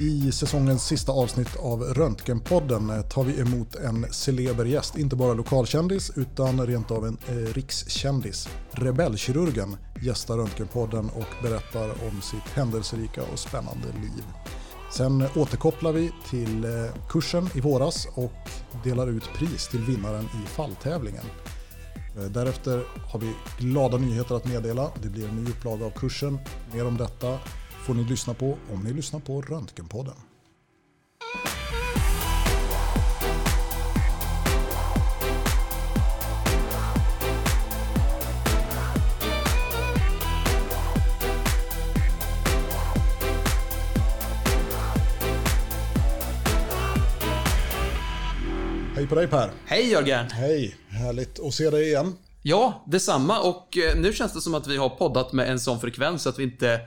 I säsongens sista avsnitt av Röntgenpodden eh, tar vi emot en celeber gäst. Inte bara lokalkändis utan rent av en eh, rikskändis. Rebellkirurgen gästar Röntgenpodden och berättar om sitt händelserika och spännande liv. Sen återkopplar vi till eh, kursen i våras och delar ut pris till vinnaren i falltävlingen. Eh, därefter har vi glada nyheter att meddela. Det blir en ny upplaga av kursen. Mer om detta får ni lyssna på om ni lyssnar på Röntgenpodden. Hej på dig Per! Hej Jörgen! Hej! Härligt att se dig igen. Ja, detsamma och eh, nu känns det som att vi har poddat med en sån frekvens att vi inte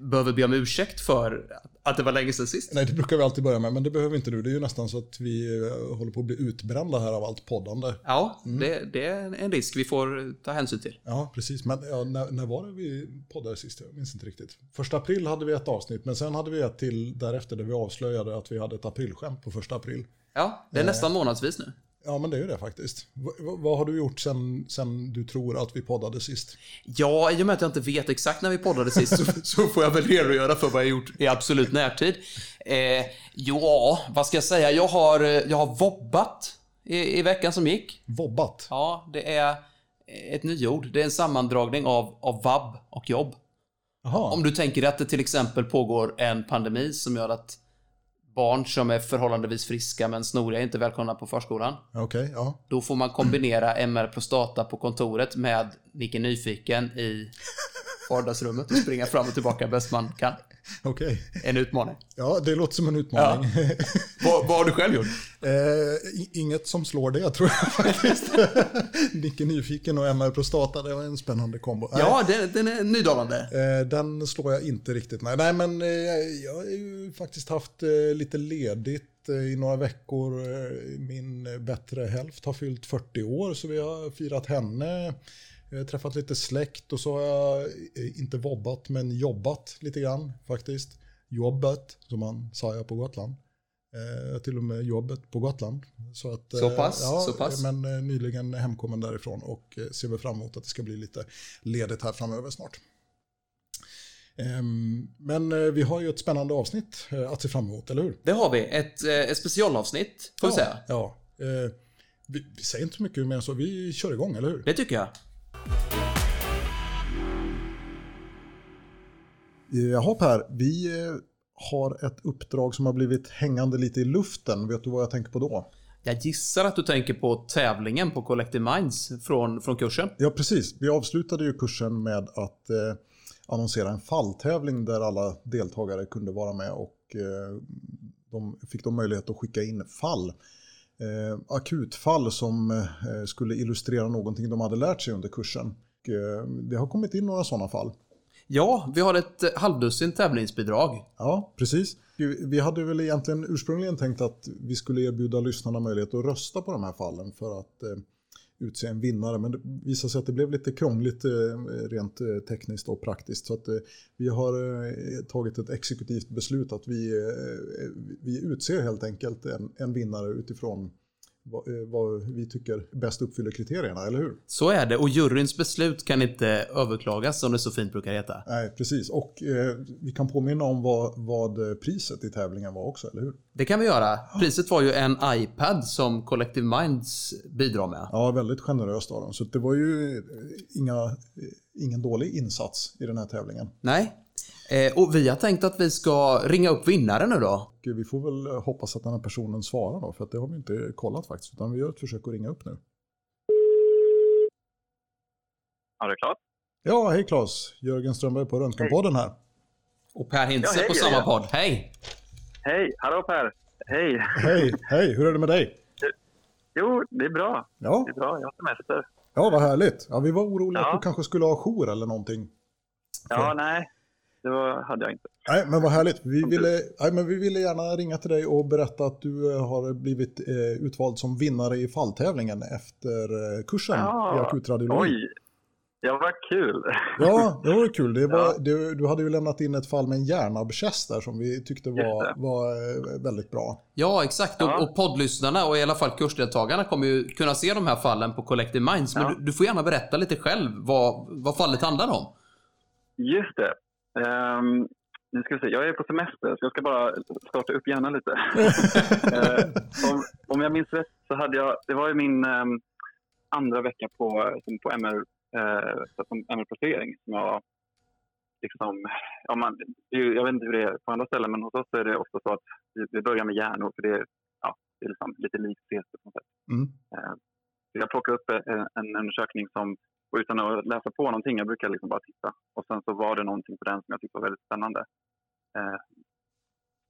behöver be om ursäkt för att det var länge sedan sist. Nej, det brukar vi alltid börja med, men det behöver inte du. Det är ju nästan så att vi eh, håller på att bli utbrända här av allt poddande. Ja, det, det är en risk vi får ta hänsyn till. Ja, precis. Men ja, när, när var det vi poddade sist? Jag minns inte riktigt. Första april hade vi ett avsnitt, men sen hade vi ett till därefter där vi avslöjade att vi hade ett aprilskämt på första april. Ja, det är nästan månadsvis nu. Ja, men det är ju det faktiskt. V vad har du gjort sen, sen du tror att vi poddade sist? Ja, i och med att jag inte vet exakt när vi poddade sist så, så får jag väl redogöra för vad jag gjort i absolut närtid. Eh, ja, vad ska jag säga? Jag har, eh, jag har vobbat i, i veckan som gick. Vobbat? Ja, det är ett nyord. Det är en sammandragning av, av vab och jobb. Jaha. Om du tänker att det till exempel pågår en pandemi som gör att barn som är förhållandevis friska men snoriga är inte välkomna på förskolan. Okej, ja. Då får man kombinera MR Prostata på kontoret med Nicke Nyfiken i vardagsrummet och springa fram och tillbaka bäst man kan. Okej. En utmaning. Ja, det låter som en utmaning. Vad, vad har du själv gjort? Eh, inget som slår det tror jag faktiskt. Nicke Nyfiken och MR Prostata, det var en spännande kombo. Ja, den, den är nydanande. Eh, den slår jag inte riktigt. Nej, nej men eh, jag har ju faktiskt haft eh, lite ledigt eh, i några veckor. Eh, Min bättre hälft har fyllt 40 år så vi har firat henne. Eh, Träffat lite släkt och så har jag eh, inte vobbat men jobbat lite grann faktiskt. Jobbet, som man säger på Gotland. Eh, till och med jobbet på Gotland. Så, att, eh, Så pass, ja, så pass. Men eh, nyligen hemkommen därifrån och eh, ser väl fram emot att det ska bli lite ledigt här framöver snart. Ehm, Men eh, vi har ju ett spännande avsnitt eh, att se fram emot, eller hur? Det har vi. Ett, eh, ett specialavsnitt, får vi ja, säga. Ja. Eh, Vi, vi säger inte så mycket mer än så. Vi kör igång, eller hur? Det tycker jag. Jaha Per, vi eh, har ett uppdrag som har blivit hängande lite i luften. Vet du vad jag tänker på då? Jag gissar att du tänker på tävlingen på Collective Minds från, från kursen. Ja, precis. Vi avslutade ju kursen med att eh, annonsera en falltävling där alla deltagare kunde vara med och eh, de fick då möjlighet att skicka in fall. Eh, akutfall som eh, skulle illustrera någonting de hade lärt sig under kursen. Och, eh, det har kommit in några sådana fall. Ja, vi har ett eh, halvdussin tävlingsbidrag. Ja, precis. Vi hade väl egentligen ursprungligen tänkt att vi skulle erbjuda lyssnarna möjlighet att rösta på de här fallen för att eh, utse en vinnare. Men det visade sig att det blev lite krångligt eh, rent eh, tekniskt och praktiskt. Så att eh, vi har tagit ett exekutivt beslut att vi, vi utser helt enkelt en, en vinnare utifrån vad, eh, vad vi tycker bäst uppfyller kriterierna, eller hur? Så är det, och juryns beslut kan inte överklagas som det så fint brukar heta. Nej, precis. Och eh, vi kan påminna om vad, vad priset i tävlingen var också, eller hur? Det kan vi göra. Priset var ju en iPad som Collective Minds bidrar med. Ja, väldigt generöst av dem. Så det var ju eh, inga, eh, ingen dålig insats i den här tävlingen. Nej. Eh, och vi har tänkt att vi ska ringa upp vinnaren nu då. Vi får väl hoppas att den här personen svarar då, för att det har vi inte kollat faktiskt. Utan vi gör ett försök att ringa upp nu. Ja, det är klart. Ja, hej Claes. Jörgen Strömberg på Röntgenpodden här. Och Per Hintze Ja, hej, på samma ja. podd. Hej! Hej, hallå Per. Hej. Hej, hej. Hur är det med dig? Jo, det är bra. Ja, Det är bra, jag har semester. ja vad härligt. Ja, vi var oroliga Ja. att du kanske skulle ha jour eller någonting. Ja, nej. Det var, hade jag inte. Nej, men vad härligt. Vi ville, nej, men vi ville gärna ringa till dig och berätta att du eh, har blivit eh, utvald som vinnare i falltävlingen efter eh, kursen i akutradiologi. Oj. Ja, vad kul. Ja, det var kul. Det var, Ja. du, du hade ju lämnat in ett fall med en järnabbkäst där som vi tyckte var, det. var eh, väldigt bra. Ja, exakt. Ja. Och, och poddlyssnarna och i alla fall kursdeltagarna kommer ju kunna se de här fallen på Collective Minds. Men Ja. du, du får gärna berätta lite själv vad, vad fallet handlar om. Just det. Ehm, nu ska vi se, jag är på semester så jag ska bara starta upp hjärnan lite. Eh, om, om jag minns rätt så hade jag, det var ju min ehm, andra vecka på, som på MR, eh, som MR-placering som jag liksom, ja, man, jag vet inte hur det är på andra ställen men hos oss är det ofta så att vi, vi börjar med hjärnor för det, är- ja, det är liksom lite likt på något sätt. Mm. Så jag plockade upp en, en undersökning som, och utan att läsa på någonting, jag brukar liksom bara titta. Och sen så var det någonting på den som jag tyckte var väldigt spännande. Eh,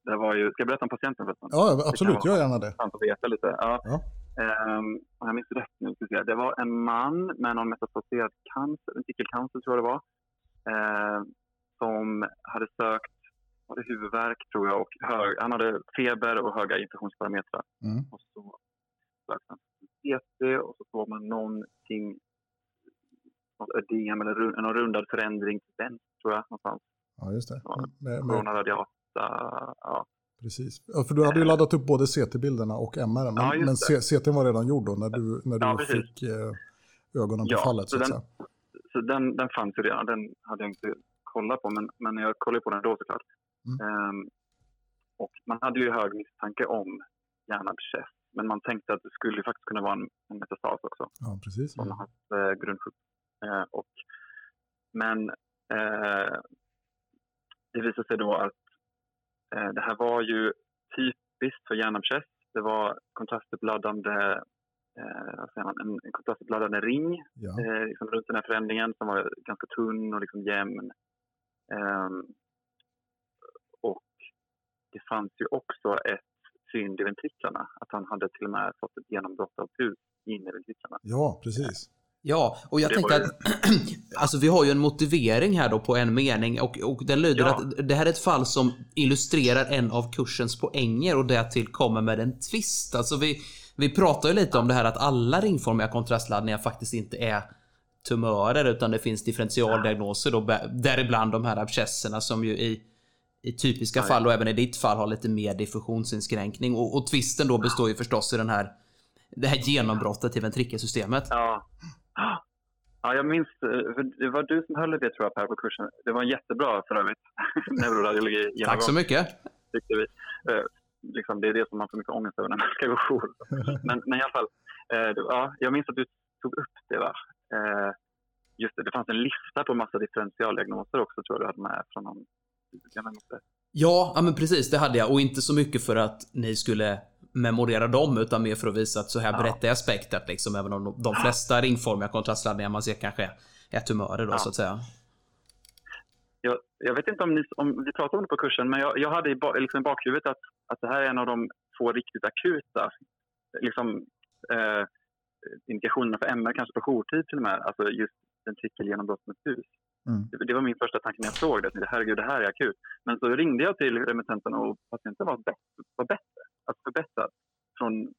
det var ju, ska jag berätta om patienten förresten? Ja, absolut. Gör gärna det. att veta lite. Ja. Ja. Om jag minns rätt nu, det var en man med någon metastaserad cancer, testikelcancer tror jag det var, eh, som hade sökt var det huvudvärk tror jag och hög, han hade feber och höga infektionsparametrar. Mm. Och så sökte han CT och så såg man någonting, ödem eller ru- någon rundad förändring till vänster tror jag någonstans. Ja, just det. Med, med, Coronaradiata, ja. precis. Ja, för du hade ju laddat upp både CT-bilderna och MR. Men, Ja, men CT var redan gjord då när du, när du Ja, fick eh, ögonen på Ja, fallet. Så så den- säga. så den, den fanns ju redan. Den hade jag inte kollat på, men, men jag kollade på den då såklart. Mm. Ehm, och man hade ju hög misstanke om hjärnabscess. Men man tänkte att det skulle ju faktiskt kunna vara en, en metastas också Ja, precis. från hans eh, grundsjukdom. Eh, och, men eh, det visade sig då att eh, det här var ju typiskt för hjärnabscess. Det var kontrastuppladdande, eh, man, en, en kontrastuppladdande ring Ja. eh, liksom runt den här förändringen som var ganska tunn och liksom jämn. Ehm, och det fanns ju också ett fynd i ventriklarna, att han hade till och med fått ett genombrott av pus in i ventriklarna. ja, precis. Ja, och jag Det tänkte var att alltså vi har ju en motivering här då på en mening och, och den lyder Ja. att det här är ett fall som illustrerar en av kursens poänger och därtill kommer med en twist. Alltså vi, vi pratar ju lite om det här att alla ringformiga kontrastladdningar faktiskt inte är tumörer utan det finns differentialdiagnoser då, däribland de här abscesserna som ju i, i typiska Ja, fall och även i ditt fall har lite mer diffusionsinskränkning och, och twisten då består ju förstås i den här det här genombrottet i ventrikelsystemet. Ja. Ja, jag minns, eh, för det var du som höll det tror jag Per på kursen. Det var jättebra för övrigt. Neuroradiologi Tack så mycket. tyckte vi. Eh, liksom, det är det som man får mycket ångest över när man ska gå jour. men, men i alla fall, eh, det, ja, jag minns att du tog upp det. Va? Eh, just det, det fanns en lista på massa differentialdiagnoser också tror jag du hade med från någon. Ja, ja men precis, det hade jag. Och inte så mycket för att ni skulle memorera dem, utan mer för att visa att så här Ja. berättar jag spektrat liksom, även om de, de flesta ringformiga kontrastladdningar man ser kanske är- är tumörer då, Ja. så att säga. Jag, jag vet inte om, ni, om vi pratade om det på kursen, men jag, jag hade i, ba, liksom bakhuvudet att, att det här är en av de få riktigt akuta liksom, eh, indikationerna för MR, kanske på jourtid till och med. Alltså just ventrikelgenombrott med pus. Mm. Det, det var min första tanke när jag såg det. Herregud, det här är akut. Men så ringde jag till remittenten och patienten var bättre, var bättre alltså förbättrad från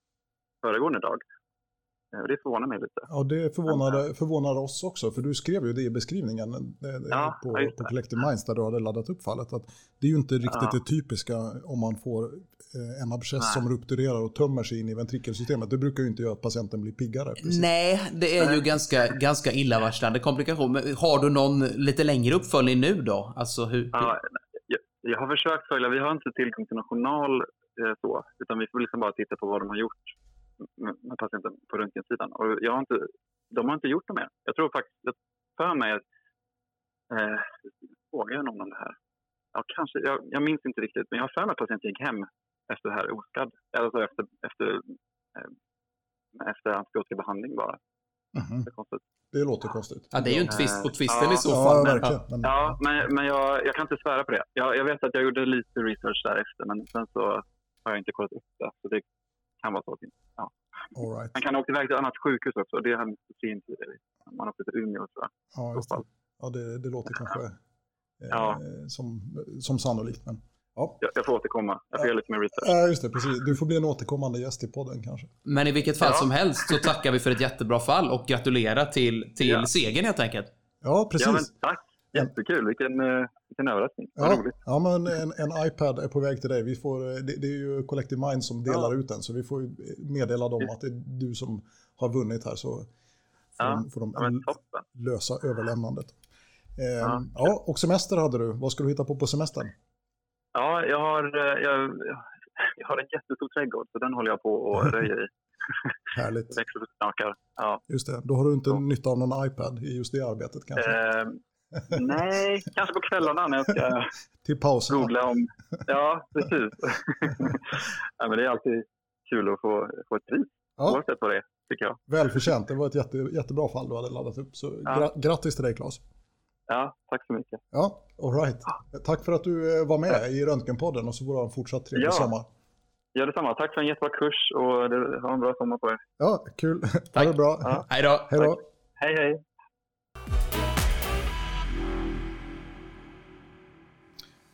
föregående dag. Eh, och Det förvånar mig lite. Ja, det förvånade, förvånade oss också, för du skrev ju det i beskrivningen eh, Ja, på, på. Collective Minds där du hade laddat upp fallet. Att det är ju inte riktigt Ja. det typiska om man får eh, en abscess Nej. som rupturerar och tömmer sig in i ventrikelsystemet. Det brukar ju inte göra att patienten blir piggare. Precis. Nej, det är ju ganska, ganska illavarslande komplikation. Men har du någon lite längre uppföljning nu då? Alltså hur... hur- Ja, jag, jag har försökt följa, vi har inte tillgång till någon journal eh, så, utan vi får liksom bara titta på vad de har gjort med, patienten på röntgensidan. Och jag har inte, de har inte gjort det mer. Jag tror faktiskt, jag för mig att, eh, frågar jag någon om det här? Ja, kanske, jag, jag minns inte riktigt, men jag har för mig att patienten gick hem efter det här oskadd. Alltså efter, efter, eh, efter antibiotikabehandling bara. Mhm. Det är konstigt. Det låter konstigt. Ja, det är ju en twist på twisten Ja. i så Ja, fall. men- verkligen. Men, Ja, men, men jag, jag kan inte svära på det. Jag, jag vet att jag gjorde lite research därefter, men sen så har jag inte kollat upp det. Så det kan vara så. att- Ja. all right. Man kan åkt iväg till ett annat sjukhus också. Det har inte sett tid. Man har åkt till Umeå, tror jag. Ja, just så det. Ja, det, det låter kanske eh, Ja. som, som sannolikt. Men, ja. Jag, jag får återkomma. Jag får göra lite mer research. ja, just det. Precis. Du får bli en återkommande gäst i podden kanske. Men i vilket fall Ja. som helst så tackar vi för ett jättebra fall och gratulerar till, till Ja. segern helt enkelt. Ja, precis. Ja, men tack. Jättekul. Vilken, eh, vilken överraskning. Ja, roligt. ja men en, en iPad är på väg till dig. Vi får, eh, det, det är ju Collective Mind som delar Ja. ut den, så vi får meddela dem att det är du som har vunnit här, så får, Ja. de, får de Ja, lösa överlämnandet. Eh, Ja. ja, och semester hade du. Vad ska du hitta på på semestern? Ja, jag har, eh, jag, jag har en jättestor trädgård, så den håller jag på att röja i. Härligt. Växer och. Ja. Just det, då har du inte Ja. nytta av någon iPad i just det arbetet kanske. Eh, nej, kanske på kvällarna när jag ska Till pausen. googla om... Ja, precis. ja, men det är alltid kul att få, få ett pris, Ja, oavsett vad det är, tycker jag. välförtjänt. Det var ett jätte, jättebra fall du hade laddat upp. Så Ja. gra- grattis till dig Claes. Ja, tack så mycket. Ja, all right. Tack för att du eh, var med i Röntgenpodden och så får du ha en fortsatt trevlig Ja. sommar. Gör detsamma. Tack för en jättebra kurs och det, ha en bra sommar på er. Ja, kul. Ha Tack. det bra. Ja. Hej då! Hej då. Hej, hej!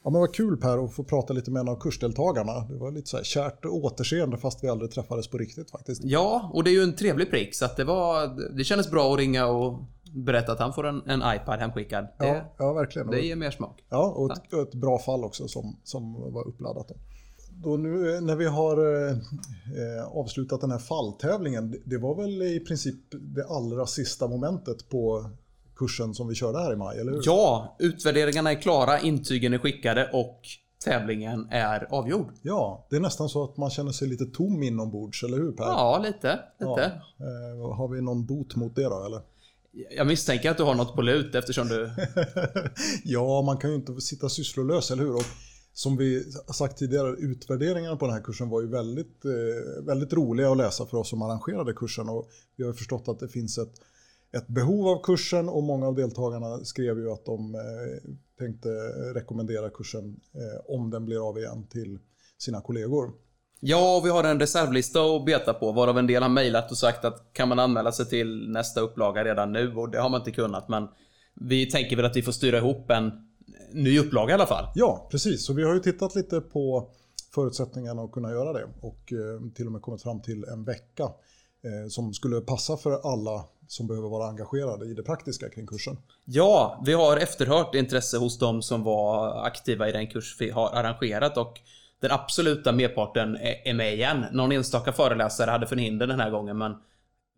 Ja, men vad kul Per att få prata lite med en av kursdeltagarna. Det var lite så här kärt återseende fast vi aldrig träffades på riktigt faktiskt. Ja, och det är ju en trevlig prick så att det var... Det kändes bra att ringa och berätta att han får en, en iPad hemskickad. Det, Ja, ja verkligen. det ger mer smak. Ja, och ett, ett bra fall också som, som var uppladdat. Då. Då nu eh, när vi har eh, eh, avslutat den här falltävlingen, det var väl i princip det allra sista momentet på kursen som vi körde här i maj, eller hur? Ja, utvärderingarna är klara, intygen är skickade och tävlingen är avgjord. Ja, det är nästan så att man känner sig lite tom inombords, eller hur Per? Ja, lite. lite. Ja. Eh, har vi någon bot mot det då, eller? Jag misstänker att du har något på lut eftersom du... ja, man kan ju inte sitta sysslolös, eller hur? Och som vi sagt tidigare, utvärderingarna på den här kursen var ju väldigt, eh, väldigt roliga att läsa för oss som arrangerade kursen. Och vi har förstått att det finns ett, ett behov av kursen och många av deltagarna skrev ju att de eh, tänkte rekommendera kursen eh, om den blir av igen till sina kollegor. Ja, vi har en reservlista att beta på varav en del har mejlat och sagt att kan man anmäla sig till nästa upplaga redan nu och det har man inte kunnat men vi tänker väl att vi får styra ihop en ny upplaga i alla fall. Ja, precis. Så vi har ju tittat lite på förutsättningarna att kunna göra det och eh, till och med kommit fram till en vecka eh, som skulle passa för alla som behöver vara engagerade i det praktiska kring kursen. Ja, vi har efterhört intresse hos de som var aktiva i den kurs vi har arrangerat och den absoluta merparten är med igen. Någon enstaka föreläsare hade förhinder den här gången men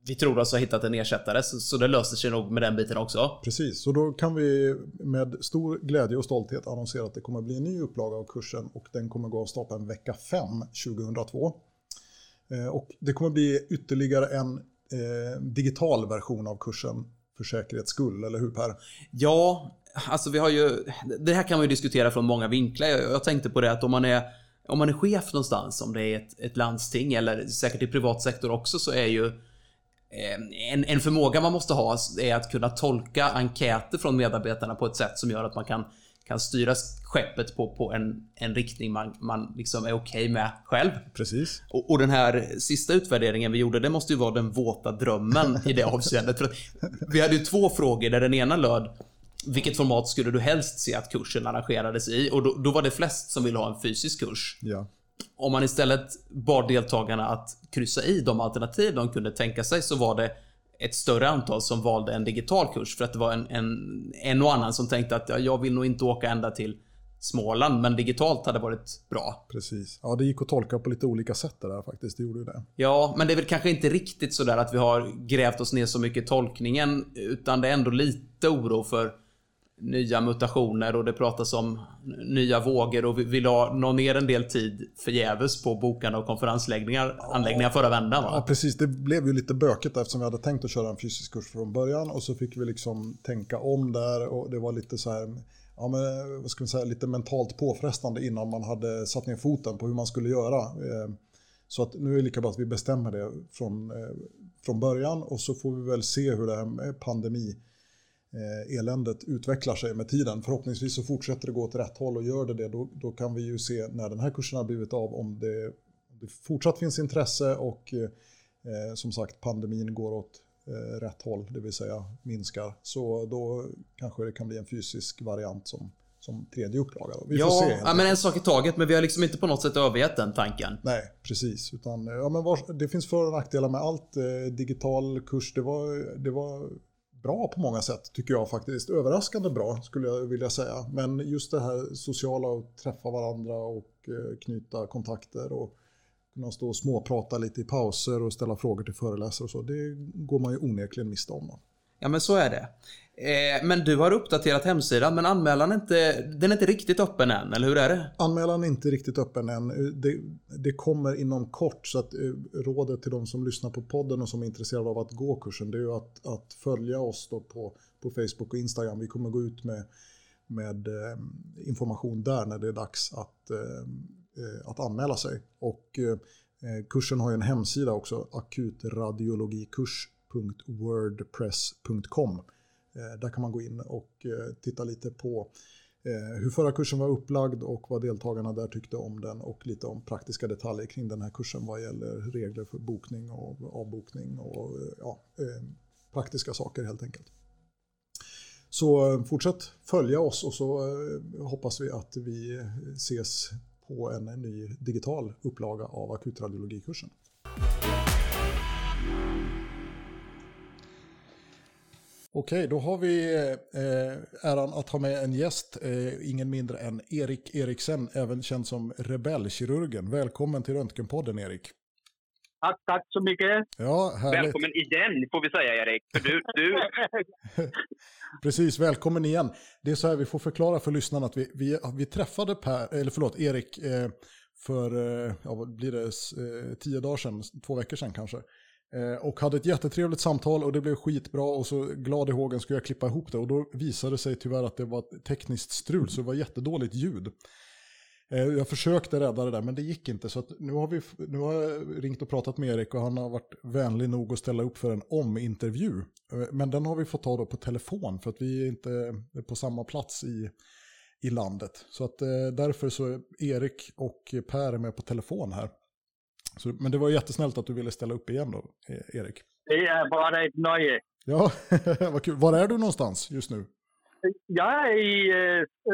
vi tror oss ha hittat en ersättare så, så det löser sig nog med den biten också. Precis, så då kan vi med stor glädje och stolthet annonsera att det kommer bli en ny upplaga av kursen och den kommer gå av stapeln vecka 5 2002. Eh, Och det kommer bli ytterligare en eh, digital version av kursen för säkerhets skull, eller hur Per? Ja, alltså vi har ju... Det här kan man ju diskutera från många vinklar. Jag, jag tänkte på det att om man är, om man är chef någonstans, om det är ett, ett landsting eller säkert i privat sektor också, så är ju eh, en, en förmåga man måste ha är att kunna tolka enkäter från medarbetarna på ett sätt som gör att man kan, kan styra skeppet på, på en, en riktning man, man liksom är okej med själv. Precis. Och, och den här sista utvärderingen vi gjorde, det måste ju vara den våta drömmen i det avseendet. För att vi hade ju två frågor där den ena löd vilket format skulle du helst se att kursen arrangerades i? Och då, då var det flest som ville ha en fysisk kurs. Ja. Om man istället bad deltagarna att kryssa i de alternativ de kunde tänka sig så var det ett större antal som valde en digital kurs för att det var en, en, en och annan som tänkte att ja, jag vill nog inte åka ända till Småland men digitalt hade varit bra. Precis. Ja, det gick att tolka på lite olika sätt det där faktiskt. Det gjorde det. Ja, men det är väl kanske inte riktigt sådär att vi har grävt oss ner så mycket i tolkningen utan det är ändå lite oro för nya mutationer och det pratas om nya vågor och vi, vi la nå ner en del tid förgäves på bokande och konferensläggningar anläggningar förra vändan Ja, precis. Det blev ju lite bökigt eftersom vi hade tänkt att köra en fysisk kurs från början och så fick vi liksom tänka om där och det var lite så här, ja men vad ska vi säga, lite mentalt påfrestande innan man hade satt ner foten på hur man skulle göra. Eh, Så att nu är det lika bra att vi bestämmer det från, eh, från början och så får vi väl se hur det här med pandemi eländet utvecklar sig med tiden. Förhoppningsvis så fortsätter det gå åt rätt håll och gör det det, då, då kan vi ju se när den här kursen har blivit av om det, om det fortsatt finns intresse och eh, som sagt pandemin går åt eh, rätt håll, det vill säga minskar. Så då kanske det kan bli en fysisk variant som, som tredje upplaga. Vi får Ja, se. ja, men en sak i taget men vi har liksom inte på något sätt övergett den tanken. Nej, precis. Utan, ja, men var, det finns för och nackdelar med allt. Eh, digital kurs, det var, det var bra på många sätt tycker jag faktiskt. Överraskande bra skulle jag vilja säga. Men just det här sociala och träffa varandra och eh, knyta kontakter och kunna stå och småprata lite i pauser och ställa frågor till föreläsare och så. Det går man ju onekligen miste om. Då. Ja men så är det. Eh, men du har uppdaterat hemsidan men anmälan är inte, den är inte riktigt öppen än, eller hur är det? Anmälan är inte riktigt öppen än. Eh, det, det kommer inom kort så att eh, rådet till de som lyssnar på podden och som är intresserade av att gå kursen det är ju att, att följa oss då på, på Facebook och Instagram. Vi kommer gå ut med, med eh, information där när det är dags att, eh, eh, att anmäla sig. Och kursen har ju en hemsida också, akutradiologikurs.wordpress.com www.wordpress.com. Eh, där kan man gå in och eh, titta lite på eh, hur förra kursen var upplagd och vad deltagarna där tyckte om den och lite om praktiska detaljer kring den här kursen vad gäller regler för bokning och avbokning och ja, praktiska saker helt enkelt. Så fortsätt följa oss och så hoppas vi att vi ses på en ny digital upplaga av akutradiologikursen. Okej, då har vi eh, äran att ha med en gäst, eh, ingen mindre än Erik Eriksen, även känd som Rebellkirurgen. Välkommen till Röntgenpodden, Erik. Tack, tack så mycket. Ja, härligt. Välkommen igen, får vi säga, Erik. För du, du... Precis, välkommen igen. Det är så här, vi får förklara för lyssnarna att vi, vi, vi träffade per, eller förlåt, Erik eh, för, eh, ja, blir det, eh, tio dagar sedan, två veckor sedan kanske. Eh, och hade ett jättetrevligt samtal och det blev skitbra och så glad i hågen skulle jag klippa ihop det och då visade det sig tyvärr att det var tekniskt strul så det var jättedåligt ljud. Eh, jag försökte rädda det där men det gick inte så nu, har vi, nu har jag ringt och pratat med Erik och han har varit vänlig nog att ställa upp för en omintervju. Eh, men den har vi fått ta då på telefon för att vi är inte på samma plats i, i landet. Så att därför så är Erik och Per med på telefon här. Så, men det var jättesnällt att du ville ställa upp igen då, e- Erik. Det är bara ett nöje. Ja, vad kul. Var är du någonstans just nu? Jag är i,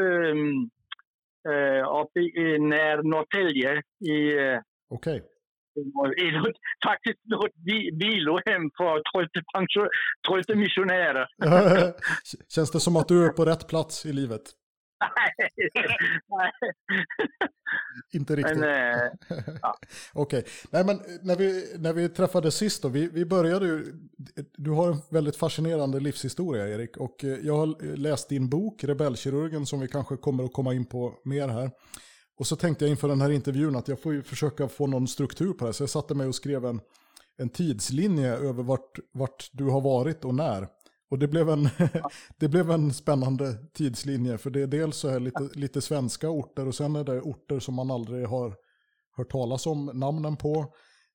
um, uh, uppe i när Norrtälje. I, uh, Okej. Okay. Faktiskt något vilohem för trötta missionärer. Känns det som att du är på rätt plats i livet? Nej. Inte riktigt. Men, ja. Okej. Okay. Nej, men när vi, när vi träffades sist då, vi, vi började ju, du har en väldigt fascinerande livshistoria Erik, och eh, jag har läst din bok, Rebellkirurgen, som vi kanske kommer att komma in på mer här. Och så tänkte jag inför den här intervjun att jag får försöka få någon struktur på det, så jag satte mig och skrev en, en tidslinje över vart, vart du har varit och när. Och det blev, en, det blev en spännande tidslinje, för det är dels så här lite, lite svenska orter och sen är det orter som man aldrig har hört talas om namnen på.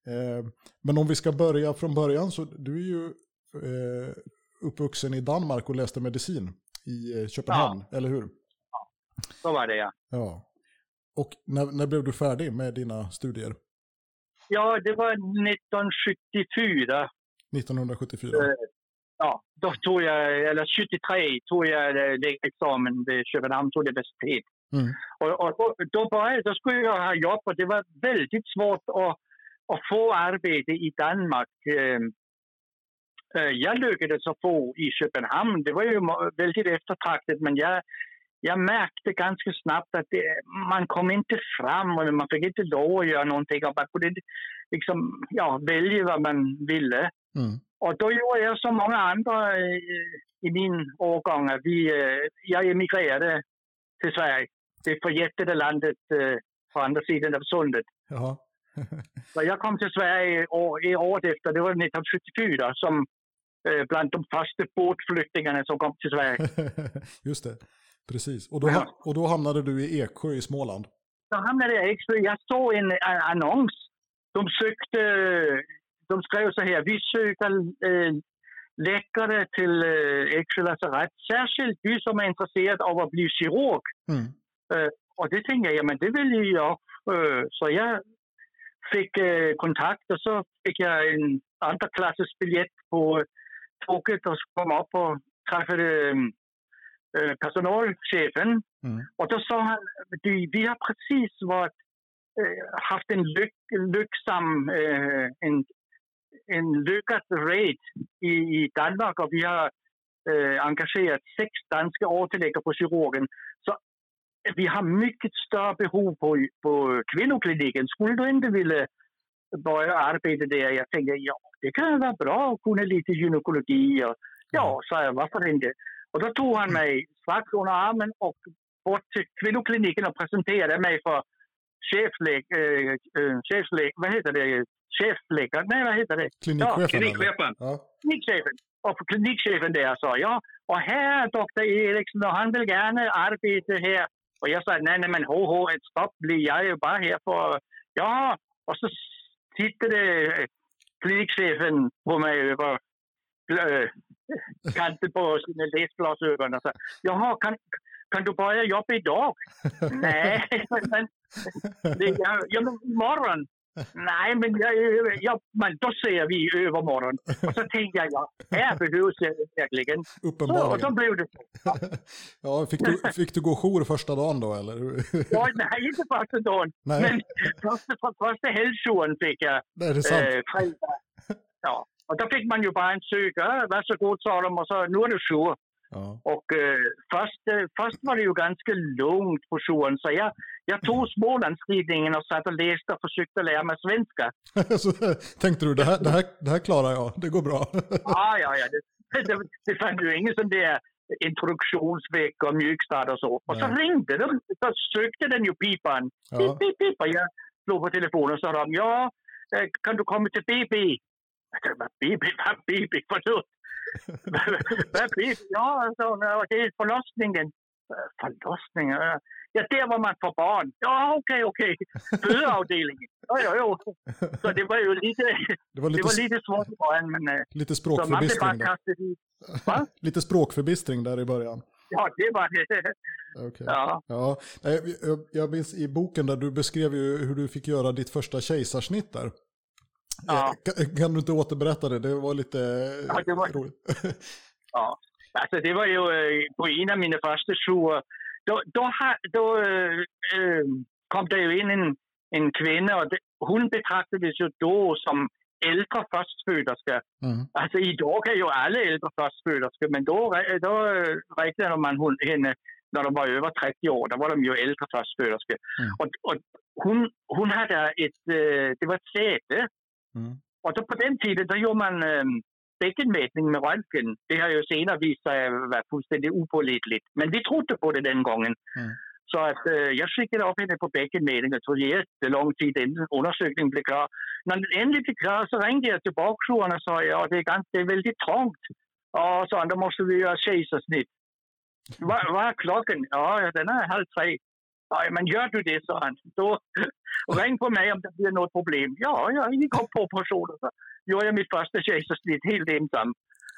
Eh, men om vi ska börja från början, så du är ju eh, uppvuxen i Danmark och läste medicin i eh, Köpenhamn, ja. eller hur? Ja, så var det ja. ja. Och när, när blev du färdig med dina studier? Ja, det var 1974. 1974? Ja, då tog jag, eller 73 tog jag läkarexamen vid Köpenhamns universitet. Mm. Och, och då, då, började, då skulle jag ha jobb och det var väldigt svårt att, att få arbete i Danmark. Ehm, eh, jag lyckades att få i Köpenhamn. Det var ju väldigt eftertraktat men jag, jag märkte ganska snabbt att det, man kom inte fram och man fick inte lov att göra någonting. Och man kunde liksom, ja, välja vad man ville. Mm. Och då gjorde jag som många andra i, i min årgång. Vi, øh, jag emigrerade till Sverige, det förjättade landet øh, på andra sidan av sundet. Jaha. Så jag kom till Sverige år, året efter, det var 1974, som eh, bland de första båtflyktingarna som kom till Sverige. Just det, precis. Och då, ja. och då hamnade du i Eksjö i Småland? Då hamnade jag i Eksjö. Jag såg en annons. De sökte de skrev så här, vi söker äh, läkare till äh, Eksjö lasarett. Särskilt vi som är intresserade av att bli kirurg. Mm. Äh, och det tänkte jag, ja men det vill jag. Äh, så jag fick äh, kontakt och så fick jag en andra klassens biljett på tåget och kom upp och träffade äh, personalchefen. Mm. Och då sa han, vi har precis varit haft en lyck, lycksam en en lyckad raid i, i Danmark och vi har eh, engagerat sex danska återläggare på kirurgen. Så vi har mycket större behov på, på kvinnokliniken. Skulle du inte vilja börja arbeta där? Jag tänkte, ja, det kan vara bra att kunna lite gynekologi. Och, ja, sa jag, varför inte? Och då tog han mig strax under armen och bort till kvinnokliniken och presenterade mig för chefläkare, äh, chefläk, vad heter det, chefläkare, nej vad heter det? Klinikchefen? Ja, klinikchefen. Ja. Klinikchefen. Och klinikchefen där sa ja, och här är doktor Eriksson och han vill gärna arbeta här. Och jag sa nej, nej men ho, ho, stopp, jag är ju bara här för, ja, och så tittade klinikchefen på mig över äh, kanten på sina läsglasögon och sa jaha, kan, kan du börja jobba idag? Nej, men, det, ja, ja, men imorgon. Nej, men, jag, jag, men då ser vi i övermorgon. Och så tänkte jag, ja, här behövs jag verkligen. Uppenbarligen. Så, och så blev det så. Ja. ja, fick, du, fick du gå jour första dagen då, eller? ja, nej, inte första dagen. Nej. Men första, första helgjouren fick jag. Det är det sant? Eh, fredag. Ja, och då fick man ju bara en söka. Varsågod, sa de, och så nu är du jour. Ja. Och eh, först, eh, först var det ju ganska lugnt på jouren, så jag, jag tog Smålandstidningen och satt och läste och försökte lära mig svenska. så tänkte du, det här, det, här, det här klarar jag, det går bra. Ja, ja, ja. Det, det, det fanns ju ingen sån där introduktionsvecka och mjukstart och så. Och så Nej. ringde de, så sökte den ju pipan. Ja. Pip, pip, pip. Och jag slog på telefonen och sa de, ja, eh, kan du komma till BB? Jag tänkte, BB? Vad BB? Förlåt. Ja, så, ja, det är förlossningen. "Eh, Förlossningen? Ja, där var man för barn. Ja, okej, okej. Födeavdelningen. Ja, ja, ja. Så det var ju lite, Det var det lite, var lite svårt i början, men eh, lite språkförbistring där. Lite språkförbistring där i början. Ja, det var det. Okej. Ja. Ja, jag, jag minns i boken där du beskrev ju hur du fick göra ditt första kejsarsnitt där. Ja. Eh, Kan, kan du inte återberätta det? Det var lite Ja, det var- roligt. Ja, alltså det var ju eh, på en av mina första jourer. Då, då, då eh, kom det ju in en, en kvinna och det, hon betraktades ju då som äldre förstföderska. Mm. Alltså idag är ju alla äldre förstföderskor, men då, då räknade man hon, henne när de var över 30 år. Då var de ju äldre förstföderskor. Mm. Och, och hon, hon hade ett, det var ett säte Mm. och då på den tiden då gjorde man eh, bäckenmätning med röntgen. Det har ju senare visat sig vara fullständigt opålitligt. Men vi trodde på det den gången. Mm. Så att, eh, jag skickade upp henne på bäckenmätning. Det tog jättelång tid innan undersökningen blev klar. När den äntligen blev klar så ringde jag till bakjouren och sa ja, det, är ganska, det är väldigt trångt. Och så då måste vi göra kejsarsnitt. Vad är klockan? Ja, den är halv tre. Ja, men gör du det, sa han. Då ring på mig om det blir något problem. Ja, jag gick upp på operationen. Så gjorde jag mitt första kejsarsnitt helt ensam.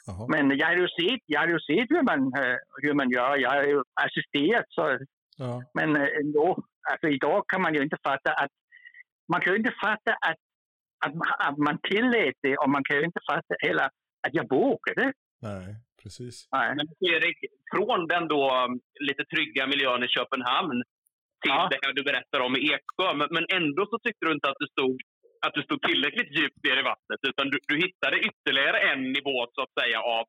Jaha. Men jag hade ju sett, jag hade ju sett hur, man, eh, hur man gör. Jag har ju assisterat. Så, Ja. men eh, ändå, alltså idag kan man ju inte fatta att man kan ju inte fatta att, att, man- att man tillät det och man kan ju inte fatta heller att jag vågade. Nej, precis. Nej. Men Erik, från den då um, lite trygga miljön i Köpenhamn till Ja. det här du berättar om i Eksjö. Men, men ändå så tyckte du inte att du stod, att du stod tillräckligt djupt ner i vattnet. Utan du, du hittade ytterligare en nivå så att säga av,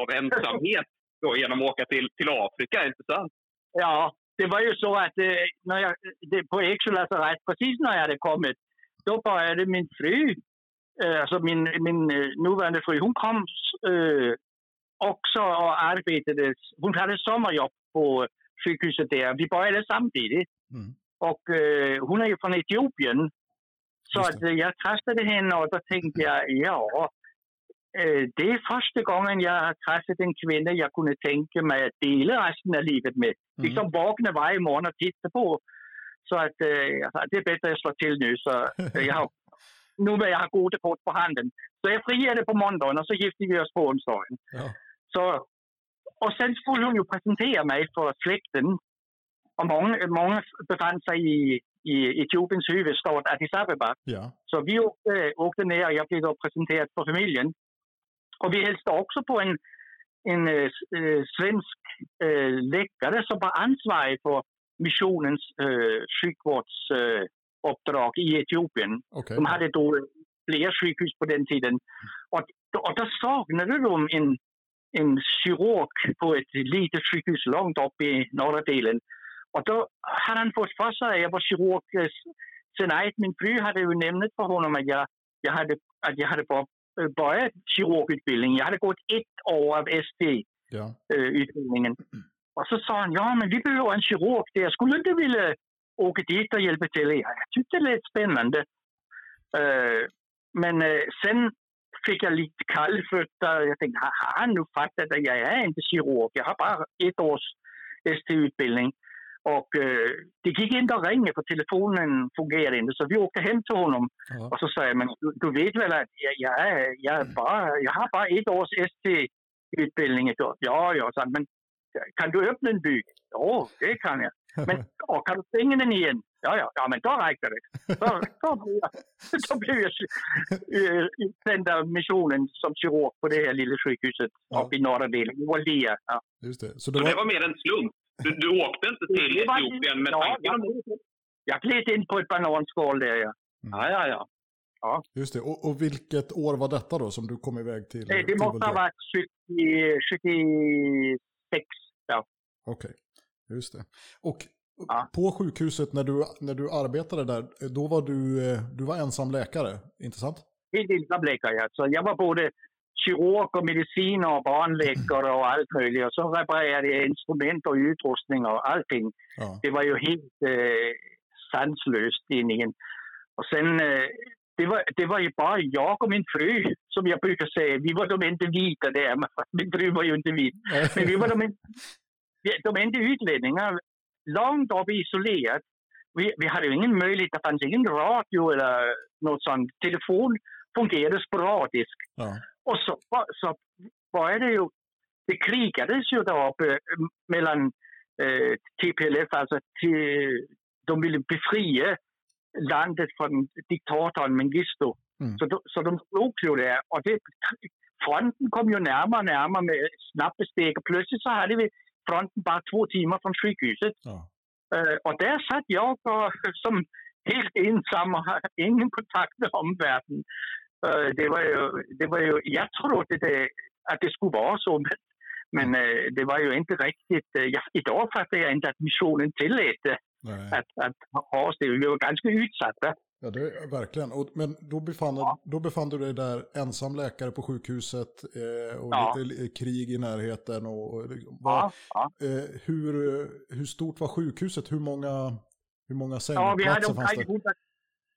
av ensamhet då, genom att åka till, till Afrika, inte sant? Ja, det var ju så att eh, när jag, det, på Eksjö lasarett, precis när jag hade kommit, då började min fru, eh, alltså min, min eh, nuvarande fru, hon kom eh, också och arbetade, hon hade sommarjobb på sjukhuset där. Vi började samtidigt. Mm. Och eh, hon är ju från Etiopien. Så Just att, eh, jag tröstade henne och då tänkte jag, ja, eh, det är första gången jag har träffat en kvinna jag kunde tänka mig att dela resten av livet med. Mm. Liksom vakna varje morgon och titta på. Så jag sa, det är bättre att jag slår till nu. Så jag har, nu när jag har goda kort på handen. Så jag friade på måndagen och så gifte vi oss på onsdagen. Ja. Så, och sen skulle hon ju presentera mig för släkten. Och många, många befann sig i, i Etiopiens huvudstad Addis Abeba. ja. Så vi åkte, åkte ner och jag blev då presenterad för familjen. Och vi hälsade också på en, en eh, svensk eh, läkare som var ansvarig för missionens eh, sjukvårdsuppdrag uppdrag i Etiopien. Okej. De hade då flera sjukhus på den tiden. Och, och då saknade de en, en kirurg på ett litet sjukhus långt upp i norra delen. Och då hade han fått för sig att jag var kirurg sen nej, min fru hade ju nämnt för honom att jag, jag hade, att jag hade börjat kirurgutbildning. Jag hade gått ett år av ST-utbildningen. Ja. Och så sa han, ja men vi behöver en kirurg där. Skulle du inte vilja åka dit och hjälpa till? Ja, jag tyckte det lät spännande. Men sen fick jag lite kallfötter. Jag tänkte, har han nu fattat att jag är inte kirurg? Jag har bara ett års ST-utbildning. Och uh, det gick inte att ringa för telefonen fungerade inte. Så vi åkte hem till honom ja. och så sa jag, men du, du vet väl att jag, jag, är, jag, är bara, jag har bara ett års ST-utbildning. Ja, ja, så, men kan du öppna en byk? Ja, det kan jag. Men och kan du stänga den igen? Ja, ja, ja, men då räcker det. Då, då blev jag, då blev jag utsänd av missionen som kirurg på det här lilla sjukhuset ja. uppe i norra delen, i. Ja. Just det. Så det var... det var mer en slump? Du, du åkte inte till Etiopien med ja, tanken? Jag, jag gled in på ett bananskal där, ja. Mm. Ja, ja, ja. Ja. Just det. Och, och, vilket år var detta då som du kom iväg till? Det, det måste ha varit 70, 76. Ja. Okej, okay. Just det. Och ja. på sjukhuset när du, när du arbetade där, då var du, eh, du var ensam läkare, inte sant? Helt ensam läkare, ja. Så jag var både kirurg och medicin och barnläkare och allt möjligt. Och så reparerade jag instrument och utrustning och allting. Ja. Det var ju helt eh, sanslöst egentligen. Och sen eh, det var, det var ju bara jag och min fru, som jag brukar säga. Vi var de inte vita där. Min fru var ju inte vit. Men vi var de, de enda utlänningar. Långt upp isolerat. Vi, vi hade ju ingen möjlighet. Det fanns ingen radio eller något sånt. Telefon fungerade sporadiskt. Ja. Och så, så var det ju... Det krigades ju där uppe mellan eh, TPLF, alltså till, de ville befria landet från diktatorn Mengistu. Mm. Så, så de slog ju där. Och det, fronten kom ju närmare och närmare med snabba steg. Och plötsligt så hade vi fronten bara två timmar från sjukhuset. Ja. Och där satt jag och, som helt ensam och hade ingen kontakt med omvärlden. Uh, det, var ju, det var ju, jag trodde det, att det skulle vara så, men, men uh, det var ju inte riktigt. Jag, idag fattar jag inte att missionen tillät att, att ha oss det. Vi var ganska utsatta. Ja, det är, verkligen. Och, men då befann, ja. då befann du dig där ensam läkare på sjukhuset eh, och ja. lite krig i närheten. Och, och var, ja. Eh, hur, hur stort var sjukhuset? Hur många, hur många sängplatser hade omkring 100,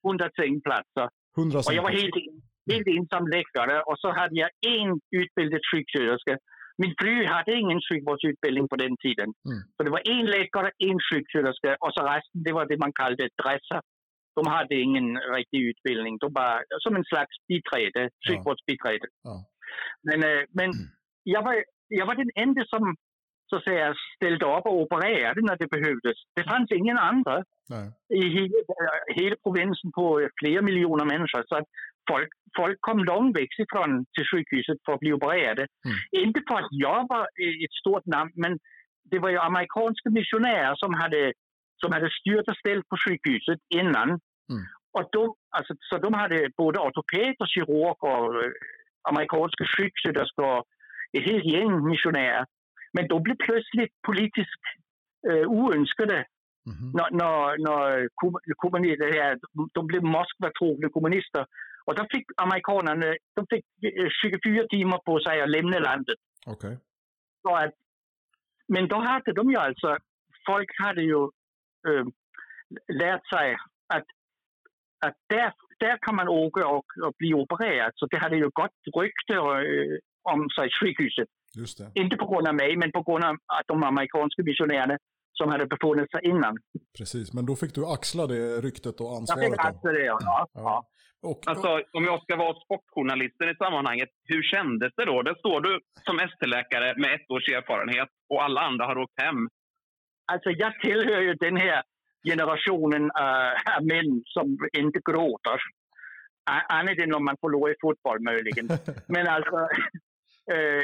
100 sängplatser. 100 och jag var helt, helt ensam läkare och så hade jag en utbildad sjuksköterska min fru hade ingen sjukvårdsutbildning på den tiden. Mm. Så det var en läkare, en sjuksköterska och så resten det var det man kallade dressar. De hade ingen riktig utbildning. De var som en slags biträde, sjukvårdsbiträde. Ja. Men, äh, men mm. jag, var, jag var den enda som så att säga, ställde upp och opererade när det behövdes. Det fanns ingen andra Nej. i hela, hela provinsen på flera miljoner människor. Så att folk, folk kom långvägs ifrån till sjukhuset för att bli opererade. Mm. Inte för att jag var ett stort namn, men det var ju amerikanska missionärer som hade, som hade styrt och ställt på sjukhuset innan. Mm. Och de, alltså, så de hade både ortoped och kirurg och äh, amerikanska sjuksköterskor och ett helt gäng missionärer. Men de blev plötsligt politiskt äh, oönskade. Når, når, når kommunister, de blev Moskva-trogne kommunister och då fick amerikanerna de fick 24 eh, timmar på sig att lämna landet. Okay. Så att, men då hade de ju alltså, folk hade ju äh, lärt sig att, att där, där kan man åka och, och bli opererad. Så det hade ju gott rykte äh, om sig, sjukhuset. Inte på grund av mig, men på grund av att de amerikanska missionärerna som hade befunnit sig innan. Precis, men då fick du axla det ryktet och ansvaret? Jag fick axla det, ja. ja. ja. Och, alltså, om jag ska vara sportjournalisten i sammanhanget, hur kändes det då? Där står du som ST-läkare med ett års erfarenhet och alla andra har åkt hem. Alltså, jag tillhör ju den här generationen äh, män som inte gråter. Annat än om man förlorar i fotboll möjligen. Men alltså, äh,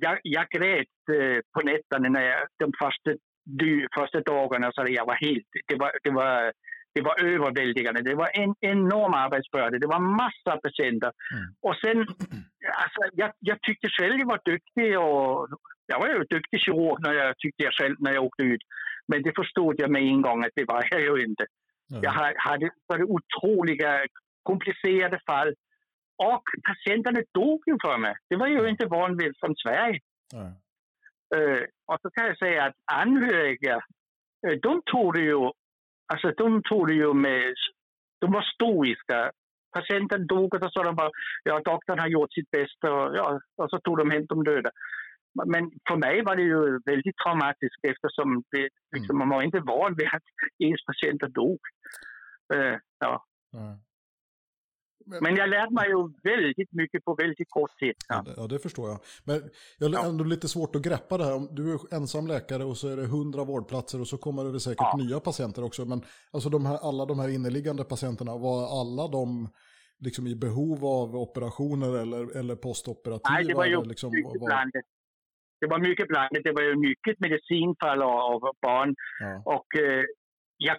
jag, jag grät äh, på nätterna när jag, de första, de första dagarna. Så jag var helt, det var, det var det var överväldigande. Det var en enorm arbetsbörda. Det var massor av patienter. Mm. Och sen, alltså, jag, jag tyckte själv jag var duktig. Och, jag var ju duktig kirurg när jag tyckte jag själv när jag åkte ut. Men det förstod jag med en gång att det var jag ju inte. Mm. Jag hade, hade otroliga komplicerade fall. Och patienterna dog ju för mig. Det var ju inte vanligt från Sverige. Mm. Uh, och så kan jag säga att anhöriga, uh, de tog det ju Alltså de tog det ju med... De var stoiska. Patienten dog och så sa de bara ja, doktorn har gjort sitt bästa och, ja, och så tog de hem de döda. Men för mig var det ju väldigt traumatiskt eftersom det, liksom, mm. man var inte van vid att ens patienter dog. Uh, ja. Mm. Men jag lärde mig ju väldigt mycket på väldigt kort tid. Ja. ja, det förstår jag. Men jag har ändå lite svårt att greppa det här. Du är ensam läkare och så är det hundra vårdplatser och så kommer det säkert ja. nya patienter också. Men alltså de här, alla de här inneliggande patienterna, var alla de liksom i behov av operationer eller, eller postoperativa? Nej, det var ju liksom, mycket var... blandat. Det var mycket blandat. Det var ju mycket medicinfall av barn. Ja. Och eh, jag,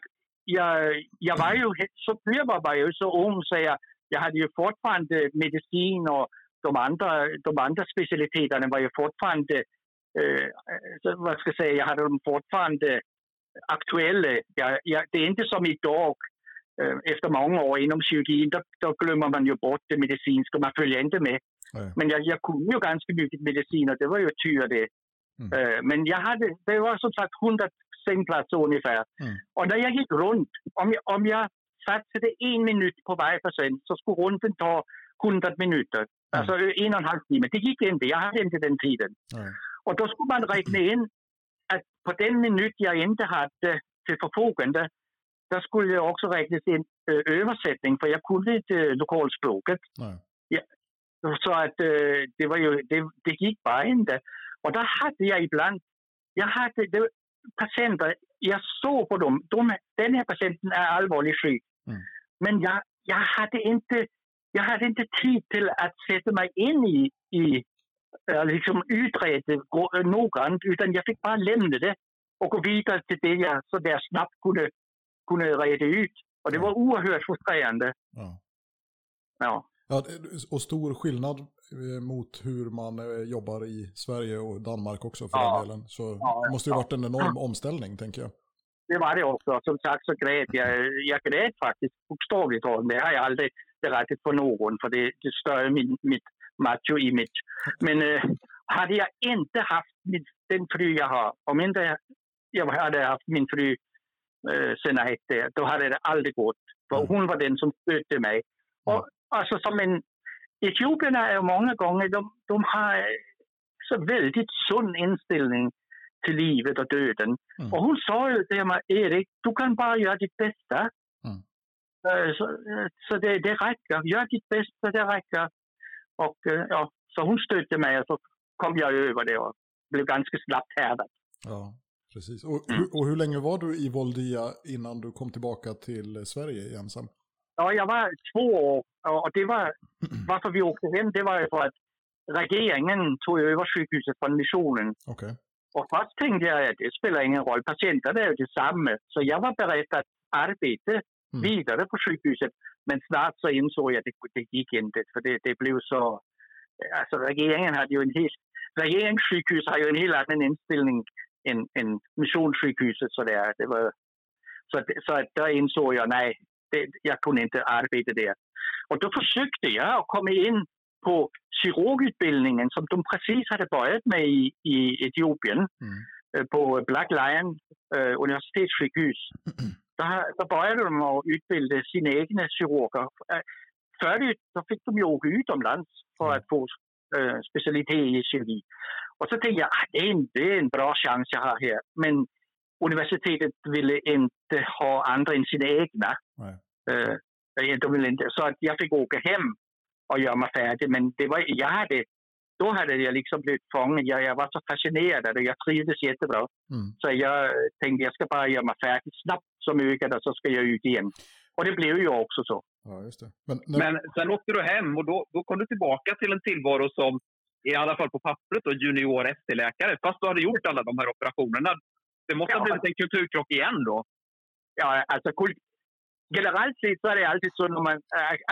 jag, jag var ju, så jag var, var jag så ung så jag jag hade ju fortfarande medicin och de andra, de andra specialiteterna var ju fortfarande, eh, vad ska jag säga, jag hade dem fortfarande aktuella. Jag, jag, det är inte som idag, eh, efter många år inom kirurgin, då, då, glömmer man ju bort det medicinska, man följer inte med. Nej. Men jag, jag kunde ju ganska mycket medicin och det var ju tur det. Mm. Uh, men jag hade, det var som sagt 100 sängplatser ungefär. Mm. Och när jag gick runt, om jag, om jag satsade en minut på varje patient så skulle runden ta 100 minuter. Mm. Alltså en och en halv timme. Det gick inte. Jag hade inte den tiden. Mm. Och då skulle man räkna in att på den minut jag inte hade till förfogande där skulle jag också räknas in äh, översättning för jag kunde inte äh, lokalspråket. Ja, så att äh, det, var ju, det, det gick bara inte. Och där hade jag ibland, jag hade det, patienter, jag såg på dem, de, den här patienten är allvarligt sjuk. Mm. Men jag, jag, hade inte, jag hade inte tid till att sätta mig in i, i liksom utreda noggrant, utan jag fick bara lämna det och gå vidare till det jag så där snabbt kunde, kunde reda ut. Och det var oerhört frustrerande. Ja. ja. Ja, och stor skillnad eh, mot hur man eh, jobbar i Sverige och Danmark också för ja. den delen. Så det måste ju varit en enorm omställning, tänker jag det var det också. Som sagt så grät jag. Jag grät faktiskt bokstavligt talat. Det har jag aldrig berättat för någon för det, det stör min, mitt macho-image. Men äh, hade jag inte haft min, den fru jag har, om inte jag hade haft min fru äh, Senate, då hade det aldrig gått. För mm. hon var den som stötte mig. Och, alltså som en, Etiopierna är många gånger, de, de har så väldigt sund inställning till livet och döden. Mm. Och hon sa ju till mig, Erik, du kan bara göra ditt bästa. Mm. Uh, så, uh, så det, det räcker. Gör ditt bästa, det räcker. Och ja, så hon stötte mig och så kom jag över det och blev ganska snabbt härdad. Ja, precis. Och, mm. och, hur länge var du i Voldia innan du kom tillbaka till Sverige ensam? Ja, jag var två år. Och det var, varför vi åkte hem, det var ju för att regeringen tog över sjukhuset från missionen. Okay. Och först tänkte jag att det spelar ingen roll, patienterna är ju detsamma. Så jag var beredd att arbeta mm. vidare på sjukhuset. Men snart så insåg jag att det, det gick inte, för det, det blev så... Alltså regeringen hade ju en helt... Regeringssjukhus har ju en helt annan inställning än, än missionssjukhuset. Så, där. Det var, så, så där insåg jag, nej, det, jag kunde inte arbeta där. Och då försökte jag att komma in på kirurgutbildningen som de precis hade börjat med i, i Etiopien mm. øh, på Black Lion äh, universitetssjukhus. Mm. Där, där började de att utbilda sina egna kirurger. Förut så fick de ju åka utomlands för att få äh, specialitet i kirurgi. Och så tänkte jag att det, är en, det är en bra chans jag har här. Men universitetet ville inte ha andra än sina egna. Äh, de ville inte. Så att jag fick åka hem och göra mig färdig. Men det var, jag hade, då hade jag liksom blivit fången. Jag, jag var så fascinerad och jag trivdes jättebra. Mm. Så jag tänkte jag ska bara göra mig färdig snabbt som möjligt och så ska jag ut igen. Och det blev ju också så. Ja, just det. Men, nu... Men sen åkte du hem och då, då kom du tillbaka till en tillvaro som i alla fall på pappret och junior ST-läkare. Fast du hade gjort alla de här operationerna. Det måste ja. ha blivit en kulturkrock igen då? Ja, alltså generellt sett så är det alltid så när man,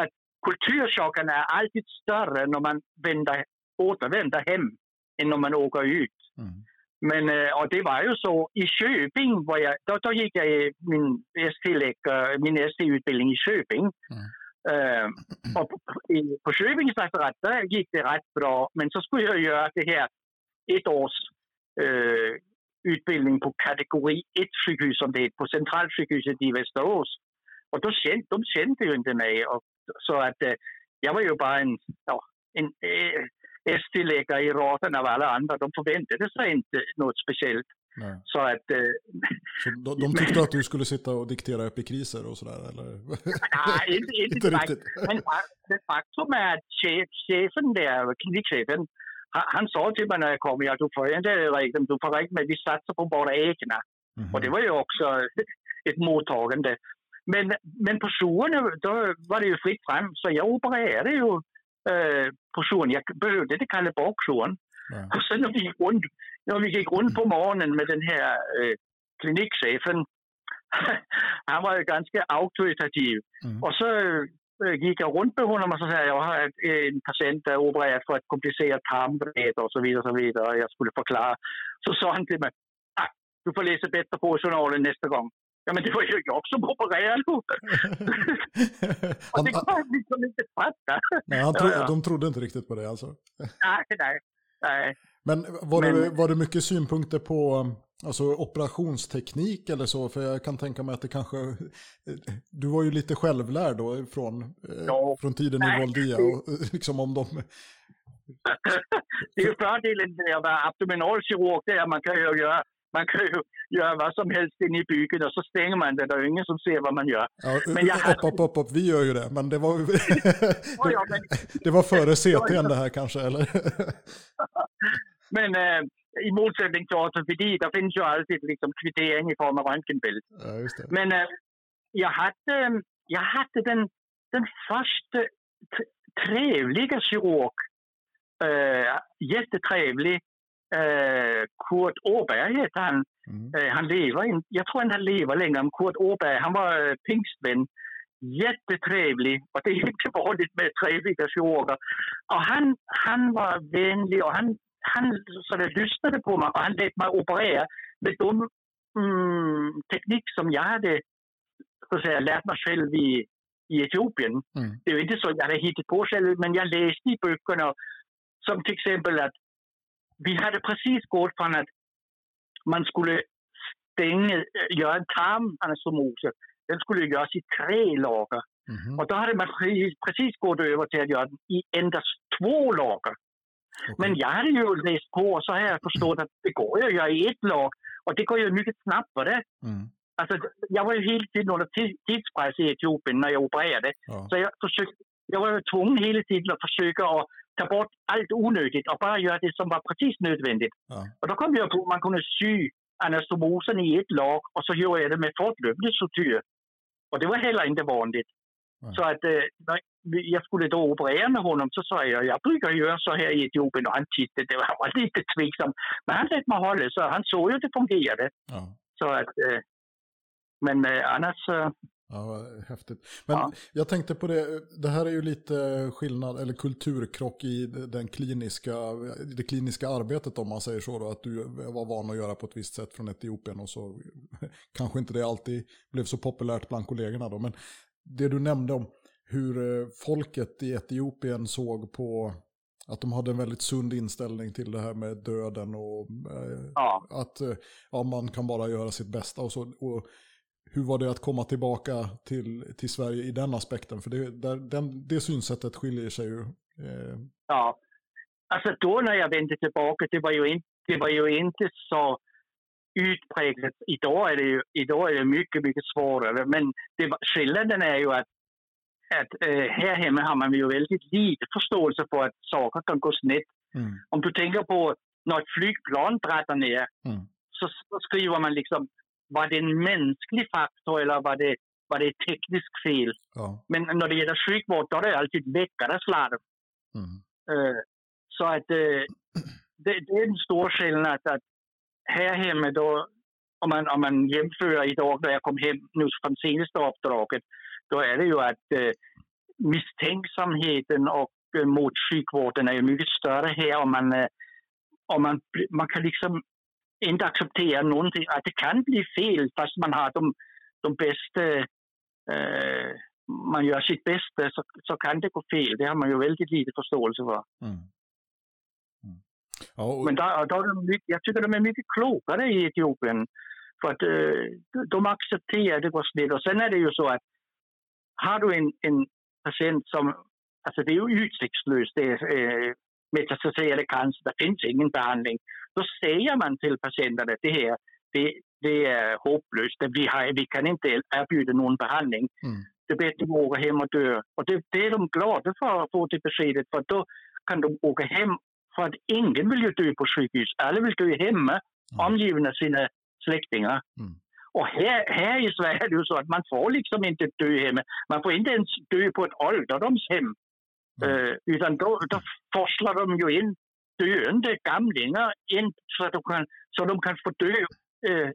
att kulturchocken är alltid större när man vänder, återvänder hem än när man åker ut. Mm. Men, øh, och det var ju så i Köping, hvor jag, då, då gick jag min ST-utbildning i Köping. Mm. Uh, och på, på Köpings lasarett, där gick det rätt bra. Men så skulle jag göra det här ett års uh, utbildning på kategori 1-sjukhus, som det är på centralsjukhuset i Västerås. Och då kände, de kände ju inte mig. Och, så att eh, jag var ju bara en, ja, en eh, ST-läkare i raden av alla andra. De förväntade sig inte något speciellt. Nej. Så att... Eh, så de, de tyckte men, att du skulle sitta och diktera epikriser och sådär, eller? Nej, inte, inte, inte riktigt. Men det faktum är att chef, chefen där, klinikchefen, han, han sa till mig när jag kom, ja, du får inte räkna, du får räkna med vi satsar på båda ägorna. Mm -hmm. Och det var ju också ett mottagande. Men, men på Zonen, då var det ju fritt fram, så jag opererade ju øh, portion. Jag behövde inte kalla bakzonen. Ja. Och sen när vi, gick runt, när vi gick runt på morgonen med den här øh, klinikchefen, han var ju ganska auktoritativ. Mm. Och så øh, gick jag runt med honom och så sa jag har en patient där opererat för ett komplicerat tarmbred och så vidare. Och så vidare. Och jag skulle förklara. Så sa han till mig, ah, du får läsa bättre på journalen nästa gång. Ja, men det var ju jag som opererade. och det kan jag liksom inte fatta. Nej, han tro, de trodde inte riktigt på det alltså? Nej, nej. nej. Men, var, men det, var det mycket synpunkter på alltså, operationsteknik eller så? För jag kan tänka mig att det kanske... Du var ju lite självlärd då från, eh, ja. från tiden i Voldia. Och, liksom om de... det är ju fördelen med att vara abdominalkirurg, det är att man kan ju göra man kan ju göra vad som helst inne i bygget och så stänger man det. Det är ingen som ser vad man gör. Ja, men jag hade... upp, upp, upp, vi gör ju det, men det var, det, det var före CT det här kanske, eller? men äh, i motsättning till ortopedi, där finns ju alltid liksom kvittering i form av röntgenbild. Ja, men äh, jag, hade, jag hade den, den första trevliga kirurg, äh, jättetrevlig, Eh, Kurt Åberg hette han. Mm. Eh, han lever, in, jag tror inte han lever längre, men Kurt Åberg, han var eh, pingstvän. Jättetrevlig och det är inte vanligt med trevliga kirurger. Och han, han var vänlig och han, han så det lyssnade på mig och han lät mig operera med de mm, teknik som jag hade så att säga, lärt mig själv i, i Etiopien. Mm. Det är inte så jag hade hittat på själv, men jag läste i böckerna som till exempel att vi hade precis gått från att man skulle stänga, göra en tarmanastomose. Den skulle göras i tre lager. Mm -hmm. Och då hade man precis gått över till att göra den i endast två lager. Okay. Men jag hade ju läst på och så har jag förstått att det går ju att göra i ett lag. Och det går ju mycket snabbare. Mm. Alltså, jag var ju hela tiden under tidspress i Etiopien när jag opererade. Ja. Så jag, försökte, jag var ju tvungen hela tiden att försöka att ta bort allt onödigt och bara göra det som var precis nödvändigt. Ja. Och då kom jag på att man kunde sy anastomosen i ett lag och så gjorde jag det med fortlöpande sutur. Och det var heller inte vanligt. Ja. Så äh, när jag skulle då operera med honom så sa jag, jag brukar göra så här i Etiopien och han tittade, det var lite tveksam. Men han lät mig hålla så han såg ju att det fungerade. Ja. Så att, äh, men äh, annars Ja, häftigt. Men ja. jag tänkte på det, det här är ju lite skillnad, eller kulturkrock i den kliniska, det kliniska arbetet om man säger så då, att du var van att göra på ett visst sätt från Etiopien och så kanske inte det alltid blev så populärt bland kollegorna då, men det du nämnde om hur eh, folket i Etiopien såg på att de hade en väldigt sund inställning till det här med döden och eh, ja. att eh, ja, man kan bara göra sitt bästa och så. Och hur var det att komma tillbaka till, till Sverige i den aspekten? För det, där, den, det synsättet skiljer sig ju. Eh... Ja, alltså då när jag vände tillbaka, det var ju inte, det var ju inte så utpräglat. Idag är det ju idag är det mycket, mycket svårare. Men det, skillnaden är ju att, att äh, här hemma har man ju väldigt lite förståelse för att saker kan gå snett. Mm. Om du tänker på när ett flygplan drattar ner mm. så, så skriver man liksom var det en mänsklig faktor eller var det, var det ett tekniskt fel? Ja. Men när det gäller sjukvård då är det alltid läkares Mm. Uh, så att uh, det, det, är en stor skillnad att här hemma då, om man, om man jämför idag när jag kom hem nu från senaste uppdraget, då är det ju att eh, misstänksamheten och mot sjukvården är ju mycket större här om man, om man, man kan liksom inte acceptera någonting, att det kan bli fel fast man har de, de bästa, eh, man gör sitt bästa så, så kan det gå fel. Det har man ju väldigt lite förståelse för. Mm. Mm. Och... Men där, där är mycket, jag tycker de är mycket klokare i Etiopien. För att eh, de accepterar det går snett. Och sen är det ju så att har du en, en patient som, alltså det är ju utsiktslöst, det är eh, metastaserade cancer, det finns ingen behandling. Då säger man till patienterna det här, det, det är hopplöst, vi, har, vi kan inte erbjuda någon behandling. Mm. Det är bättre att åka hem och dö. Och det, det är de glada för att få det beskedet, för då kan de åka hem. För att ingen vill ju dö på sjukhus, alla vill dö hemma, mm. omgivna av sina släktingar. Mm. Och här, här i Sverige är det ju så att man får liksom inte dö hemma. Man får inte ens dö på ett ålderdomshem. Mm. Uh, utan då, då forslar de ju in döende gamlingar in så, att de kan, så de kan få dö uh,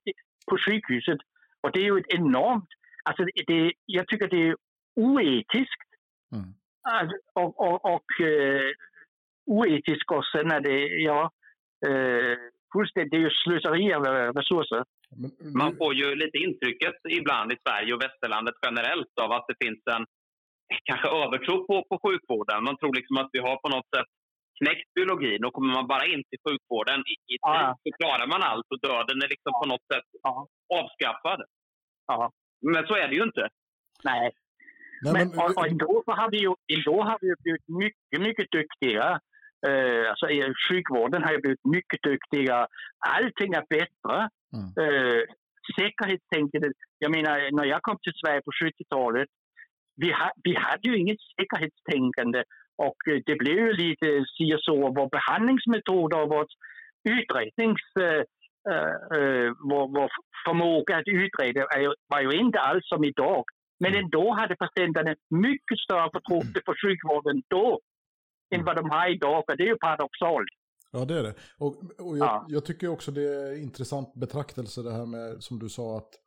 på sjukhuset. Och det är ju ett enormt... Alltså det, jag tycker det är oetiskt. Mm. Alltså, och och, och uh, oetiskt och sen är det, ja, uh, fullständigt, det är ju slöseri av resurser. Man får ju lite intrycket ibland i Sverige och västerlandet generellt av att det finns en kanske övertro på, på sjukvården. Man tror liksom att vi har på något sätt knäckt biologin och kommer man bara in till sjukvården i, i tid ja. så klarar man allt och döden är liksom på något sätt ja. avskaffad. Ja. Men så är det ju inte. Nej. Nej men, men, och, och har vi ju, ändå har vi blivit mycket, mycket duktiga. Uh, alltså, sjukvården har ju blivit mycket duktiga. Allting är bättre. Mm. Uh, säkerhetstänkandet. Jag menar, när jag kom till Sverige på 70-talet, vi, ha, vi hade ju inget säkerhetstänkande och uh, det blev ju lite si och så. Vår behandlingsmetoder och vårt utrednings... Uh, vår, vår förmåga att utreda var ju inte alls som idag. Men mm. ändå hade patienterna mycket större förtroende för sjukvården då än vad de har idag. För det är ju paradoxalt. Ja, det är det. Och, och jag, ja. jag, tycker också det är intressant betraktelse det här med, som du sa, att eh,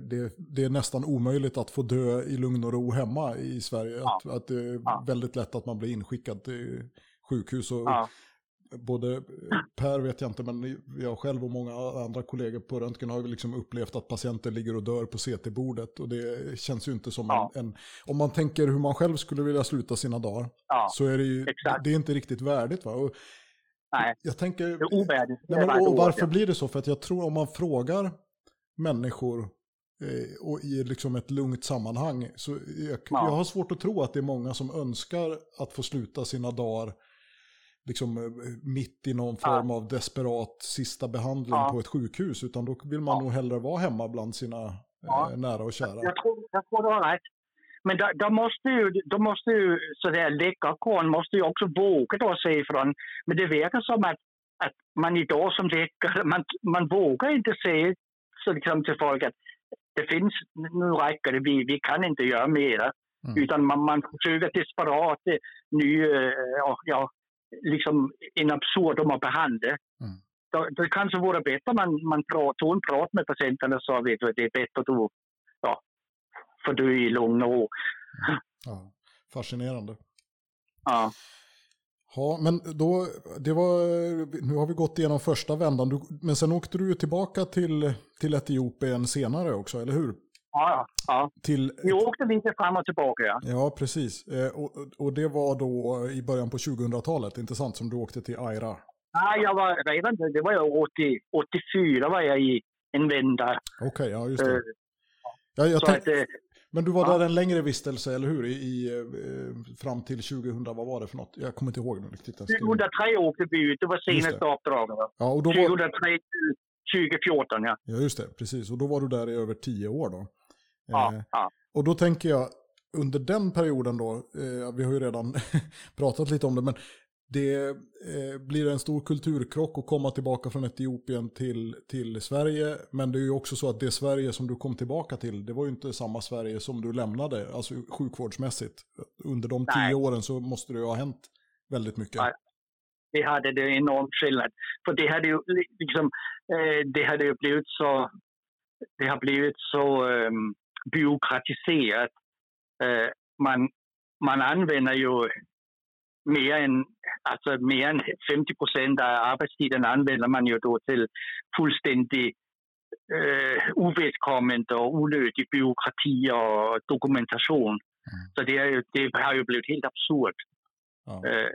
det, det, är nästan omöjligt att få dö i lugn och ro hemma i Sverige. Ja. Att, att, det är ja. väldigt lätt att man blir inskickad till sjukhus. Och, Både Per vet jag inte, men jag själv och många andra kollegor på röntgen har liksom upplevt att patienter ligger och dör på CT-bordet. Och det känns ju inte som ja. en, en, Om man tänker hur man själv skulle vilja sluta sina dagar, ja, så är det ju exakt. det är inte riktigt värdigt. Va? Och Nej, jag tänker, det är ovärdigt. Nej, men, och varför blir det så? För att jag tror om man frågar människor eh, och i liksom ett lugnt sammanhang, så jag, ja. jag har svårt att tro att det är många som önskar att få sluta sina dagar liksom eh, mitt i någon form ja. av desperat sista behandling ja. på ett sjukhus, utan då vill man ja. nog hellre vara hemma bland sina eh, nära och kära. Jag tror, jag tror du har rätt. Men då, då, måste ju, då måste ju sådär läkarkåren måste ju också våga då säga ifrån. Men det verkar som att, att man idag som läkare, man, man vågar inte säga så liksom till folk att det finns, nu räcker det, vi, vi kan inte göra mer. Mm. Utan man, man försöker desperat eh, nya, ja, liksom en absurd om att behandla. Mm. Det, det kanske vore bättre man, man tog en prat med patienterna och sa vet du, det är bättre att du ja, får dö i lugn och ro. Ja, fascinerande. Ja. Ja, men då, det var, nu har vi gått igenom första vändan, du, men sen åkte du ju tillbaka till, till Etiopien senare också, eller hur? Ja, ja. Till... Vi åkte lite fram och tillbaka. Ja, ja precis. Eh, och, och det var då i början på 2000-talet, inte sant, som du åkte till Aira? Nej, jag var redan, det var jag 80, 84 var jag i en vända. Okej, okay, ja just det. Uh, ja, jag tänk... att, uh, men du var ja. där en längre vistelse, eller hur? I, i uh, fram till 2000, vad var det för något? Jag kommer inte ihåg nu riktigt. 2003 åkte vi ut, det var senaste uppdraget. Ja, och då 2003 till 2014, ja. Ja, just det, precis. Och då var du där i över tio år då? Ja, eh, ja. Och då tänker jag, under den perioden då, eh, vi har ju redan pratat lite om det, men det eh, blir en stor kulturkrock att komma tillbaka från Etiopien till, till Sverige. Men det är ju också så att det Sverige som du kom tillbaka till, det var ju inte samma Sverige som du lämnade, alltså sjukvårdsmässigt. Under de Nej. tio åren så måste det ju ha hänt väldigt mycket. Nej. Det hade det enormt skillnad. För det hade ju liksom, det hade ju blivit så, det har blivit så byråkratiserat Eh, man, man använder ju mer än, alltså mer än 50 procent av arbetstiden använder man ju då till fullständigt eh, ovedkommande och onödig byråkrati och dokumentation. Mm. Så det, är ju, det har ju blivit helt absurt. Ja. Eh,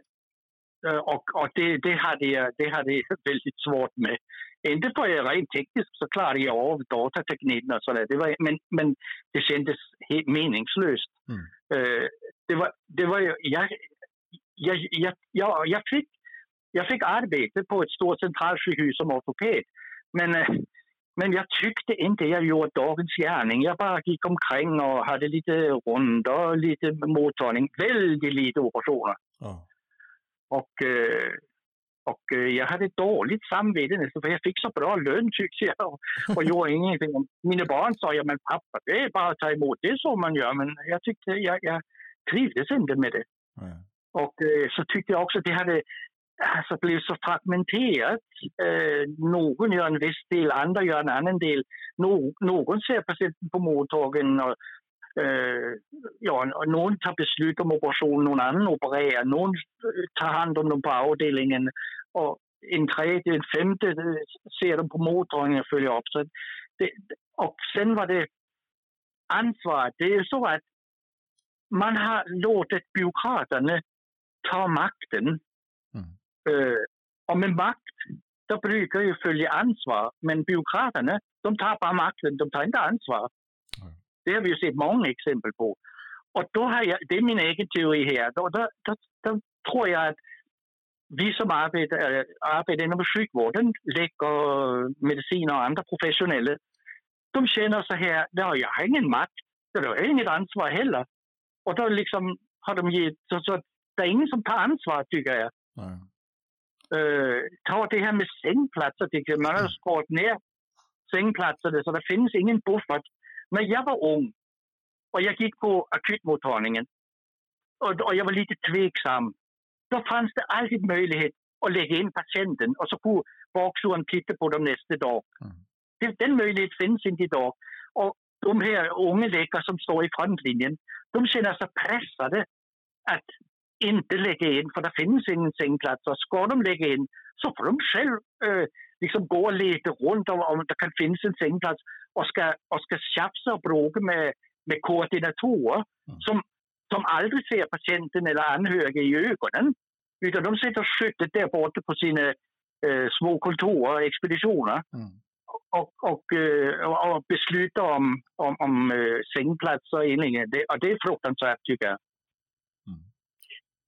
och, och det, det, hade jag, det hade jag väldigt svårt med. Inte för att rent tekniskt så klarade jag av datatekniken och sådär. Det var, men, men det kändes helt meningslöst. Mm. Uh, det var, det var, jag, jag, jag, jag, jag, fick, jag fick arbete på ett stort centralsjukhus som ortoped. Men, uh, men jag tyckte inte jag gjorde dagens gärning. Jag bara gick omkring och hade lite rundor, lite mottagning, väldigt lite operationer. Oh. Och, uh, och eh, jag hade dåligt samvete nästan, för jag fick så bra lön tyckte jag. Och, och gjorde ingenting. Mina barn sa, ja men pappa, det är bara att ta emot, det är så man gör. Men jag tyckte, jag, jag trivdes inte med det. Mm. Och eh, så tyckte jag också att det hade alltså, blivit så fragmenterat. Eh, någon gör en viss del, andra gör en annan del. No, någon ser patienten på mottagningen och eh, ja, någon tar beslut om operation, någon annan opererar, någon eh, tar hand om dem på avdelningen och en tredje, en femte eh, ser dem på mottagningen och följer upp. Så det, och sen var det ansvaret. Det är så att man har låtit byråkraterna ta makten. Mm. Uh, och med makt, då brukar ju följa ansvar. Men byråkraterna, de tar bara makten, de tar inte ansvar. Mm. Det har vi ju sett många exempel på. Och då har jag, det är min egen teori här, då, då, då, då tror jag att vi som arbetar, arbetar inom sjukvården, läkare, mediciner och andra professionella, de känner så här, ja, jag har ingen makt, jag har inget ansvar heller. Och då liksom har de gett, så, så det är ingen som tar ansvar tycker jag. Mm. Uh, ta det här med sängplatser, jag. man har skurit ner sängplatserna så det finns ingen buffert. När jag var ung och jag gick på akutmottagningen och, och jag var lite tveksam då fanns det alltid möjlighet att lägga in patienten och så kunde baksuren titta på dem nästa dag. Mm. Den möjligheten finns inte idag. Och de här unga läkare som står i frontlinjen, de känner sig pressade att inte lägga in, för det finns ingen sängplats. Och ska de lägga in så får de själv äh, liksom gå och leta runt om, om det kan finnas en sängplats och ska, och ska tjafsa och bråka med, med koordinatorer mm. som som aldrig ser patienten eller anhöriga i ögonen. Utan de sitter skyttet där borta på sina eh, små kontor och expeditioner. Mm. Och, och, eh, och, beslutar om, om, om eh, sängplatser och det, och det är fruktansvärt tycker jag.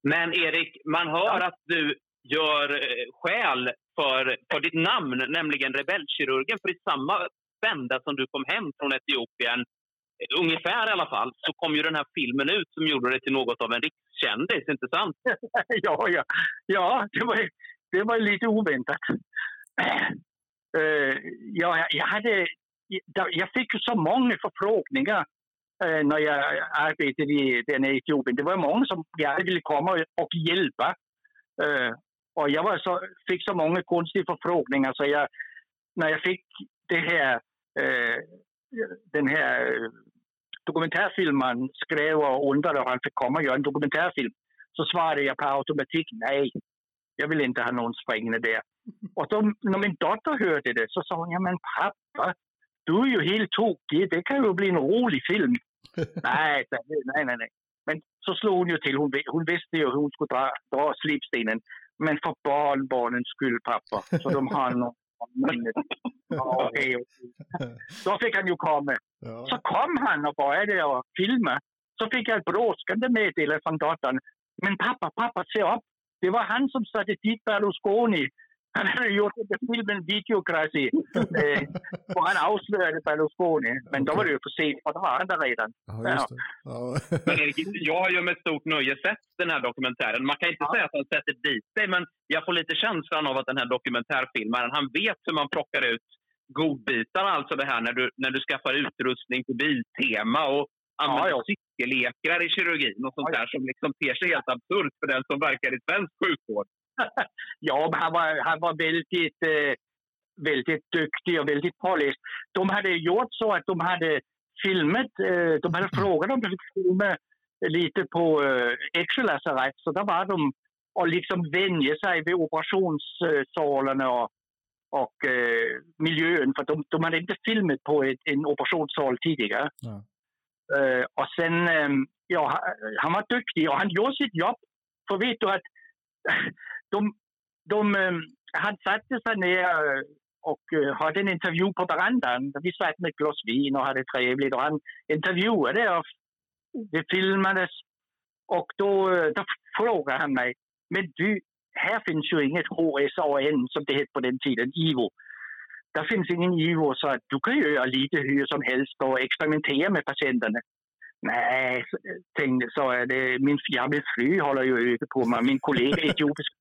Men Erik, man hör att du gör eh, skäl för, för ditt namn, nämligen rebellkirurgen. För i samma vända som du kom hem från Etiopien ungefär i alla fall, så kom ju den här filmen ut som gjorde det till något av en rikskändis, inte sant? ja, ja. ja det, var, det var lite oväntat. Uh, ja, jag, hade, jag fick så många förfrågningar uh, när jag arbetade i den i Etiopien. Det var många som gärna ville komma och hjälpa. Uh, och jag var så, fick så många konstiga förfrågningar så jag, när jag fick det här eh, den här dokumentärfilmen skrev och undrade om han fick komma och göra en dokumentärfilm så svarade jag på automatik nej. Jag vill inte ha någon springande där. Och då, när min dotter hörde det så sa hon, ja men pappa, du är ju helt tokig, det kan ju bli en rolig film. nej, nej, nej, nej. Men så slog hon ju till, hon, hon visste ju hur hon skulle dra, dra slipstenen. Men för barnbarnens skull pappa, så de har någon minnet. Ja, okay, okay. Då fick han ju komma. Ja. Så kom han och började att filma. Så fick jag ett brådskande meddelande från dottern. Men pappa, pappa, se upp. Det var han som satte dit Berlusconi han hade gjort filmen Videokrasi eh, och han avslöjade Berlusconi. Men då var det ju för sent, för då var han där redan. Ja, ja. men Erik, jag har ju med stort nöje sett den här dokumentären. Man kan inte ja. säga att han sätter dit sig, men jag får lite känslan av att den här dokumentärfilmaren, han vet hur man plockar ut godbitarna, alltså det här när du, när du skaffar utrustning på Biltema och använder ja, ja. cykellekrar i kirurgin och sånt ja, där som liksom ter sig helt absurt för den som verkar i svensk sjukvård. ja, han var, han var väldigt, eh, väldigt duktig och väldigt påläst. De hade gjort så att de hade filmet, eh, de hade frågat om de fick filma lite på eh, Eksjö lasarett, så där var de och liksom vänja sig vid operationssalen och, och eh, miljön, för de, de hade inte filmat på ett, en operationssal tidigare. Ja. Eh, och sen, eh, ja, han var duktig och han gjorde sitt jobb. För vet du att de, de, eh, han satte sig ner eh, och eh, hade en intervju på verandan. Vi satt med ett glas vin och hade trevligt och han intervjuade och det filmades. Och då, då frågade han mig, men du, här finns ju inget HSAN som det hette på den tiden, IVO. Där finns ingen IVO så att du kan ju göra lite hur som helst och experimentera med patienterna. Nej, tänkte så är det. Min, jag min fru håller ju öga på mig. Min kollega etiopisk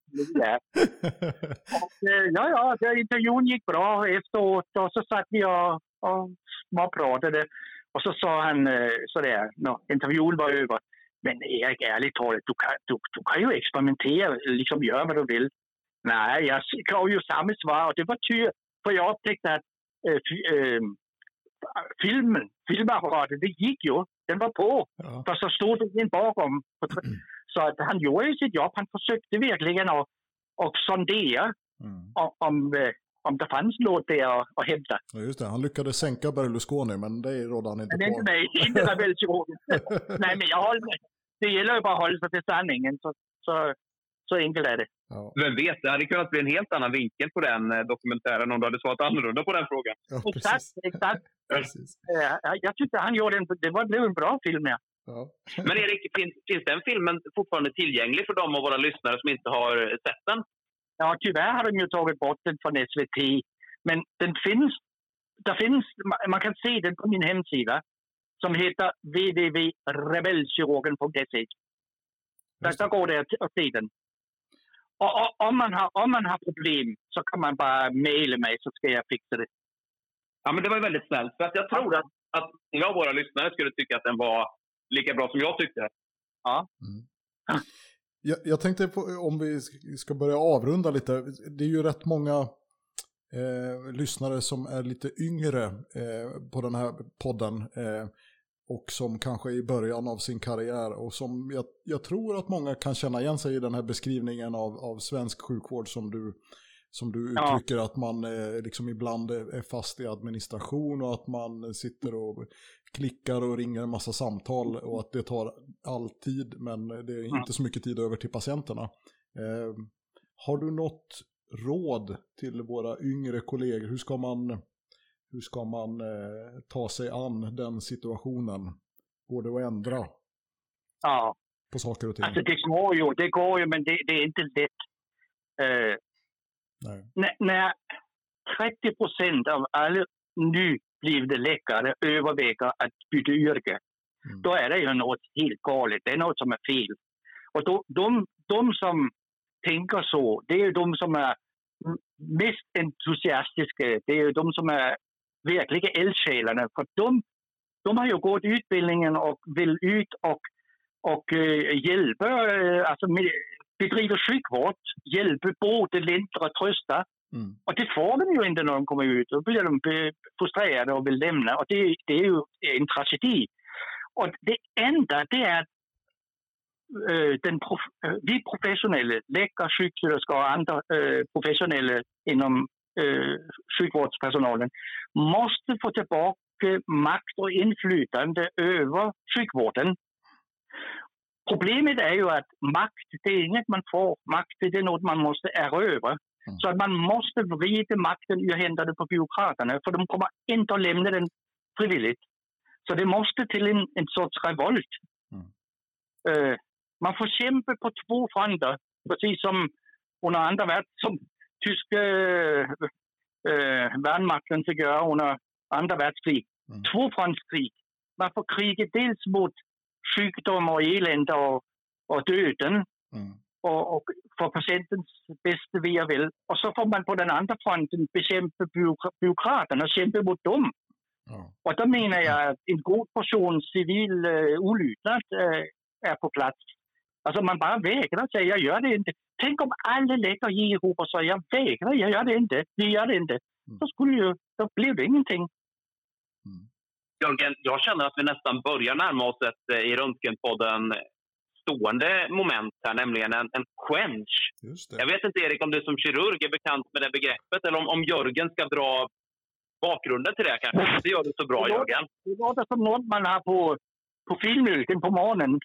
och, ja, ja, intervjun gick bra efteråt och så satt vi och, och småpratade. Och så sa han sådär, när intervjun var över. Men Erik, ärligt talat, du kan, du, du kan ju experimentera, liksom göra vad du vill. Nej, jag gav ju samma svar och det var tur. För jag upptäckte att äh, äh, filmen, filmapparatet, det gick ju. Den var på. Ja. För så stod det en bakom. Så att han gjorde ju sitt jobb. Han försökte verkligen att, att sondera mm. om, om det fanns något där att, att hämta. Ja, just det. Han lyckades sänka Berlusconi, men det rådde han inte men på. Nej, inte rebellkirurgen. nej, men jag håller med. Det gäller ju bara att hålla sig till sanningen. Så, så, så enkelt är det. Ja. Vem vet, det hade kunnat bli en helt annan vinkel på den dokumentären om du hade svarat annorlunda på den frågan. Ja, exakt, exakt. Precis. Jag tyckte han gjorde en, det var, blev en bra film, ja. Ja. Men Erik, finns, finns den filmen fortfarande tillgänglig för de av våra lyssnare som inte har sett den? Ja, tyvärr har de ju tagit bort den från SVT. Men den finns, där finns, man kan se den på min hemsida som heter www.rebellkirurgen.se. Där, där går det att se den. Och, och, om, man har, om man har problem så kan man bara mejla mig så ska jag fixa det. Ja, men det var väldigt snällt. För att jag tror att, att många av våra lyssnare skulle tycka att den var lika bra som jag tyckte. Ja. Mm. Jag, jag, tänkte på, om vi ska börja avrunda lite. Det är ju rätt många eh, lyssnare som är lite yngre eh, på den här podden. Eh, och som kanske är i början av sin karriär och som jag, jag, tror att många kan känna igen sig i den här beskrivningen av, av svensk sjukvård som du, som du uttrycker ja. att man eh, liksom ibland är fast i administration och att man sitter och klickar och ringer en massa samtal och att det tar all tid men det är inte så mycket tid över till patienterna. Eh, har du något råd till våra yngre kollegor? Hur ska man hur ska man eh, ta sig an den situationen? Går det att ändra ja. på saker och ting? Alltså det går ju, det går ju men det, det är inte lätt. Eh, när 30 procent av alla nyblivna läkare överväger att byta yrke, mm. då är det ju något helt galet. Det är något som är fel. Och då, de, de som tänker så, det är ju de som är mest entusiastiska. Det är ju de som är verkliga eldsjälarna. För de, de har ju gått utbildningen och vill ut och, och uh, hjälpa, uh, alltså med, bedriva sjukvård, hjälpa, både lindra trösta. Mm. Och det får de ju inte när de kommer ut. Då blir de frustrerade och vill lämna. Och det, det är ju en tragedi. Och det enda det är att eh, den prof eh, vi professionella, läkare, sjuksköterskor och andra eh, professionella inom äh, sjukvårdspersonalen måste få tillbaka makt och inflytande över sjukvården. Problemet är ju att makt, det är inget man får. Makt, det är något man måste erövra. Mm. Så att man måste vrida makten ur händerna på byråkraterna, för de kommer inte att lämna den frivilligt. Så det måste till en, en sorts revolt. Mm. Uh, man får kämpa på två fronter, precis som under andra världskriget, som tyska äh, värnmakten fick göra under andra världskrig. Mm. Tvåfrontskrig. Man får kriga dels mot sjukdom och elände och, och döden mm. Och, och för patientens bästa ve och väl. Och så får man på den andra fronten bekämpa byråkraterna och kämpa mot dem. Mm. Och då menar jag att en god portion civil uh, olydnad uh, är på plats. Alltså man bara vägrar säga jag gör det inte. Tänk om alla läkare i Europa sa jag vägrar, jag gör det inte, vi gör det inte. Mm. Då, skulle ju, då blev det ingenting. Mm. Jörgen, jag känner att vi nästan börjar närma oss ett eh, i Röntgenpodden stående moment här, nämligen en, en quench. Jag vet inte, Erik, om du som kirurg är bekant med det begreppet eller om, om Jörgen ska dra bakgrunden till det kanske. Det gör du så bra, det låter, Jörgen. Det låter som något man har på, på filmmjölken på morgonen.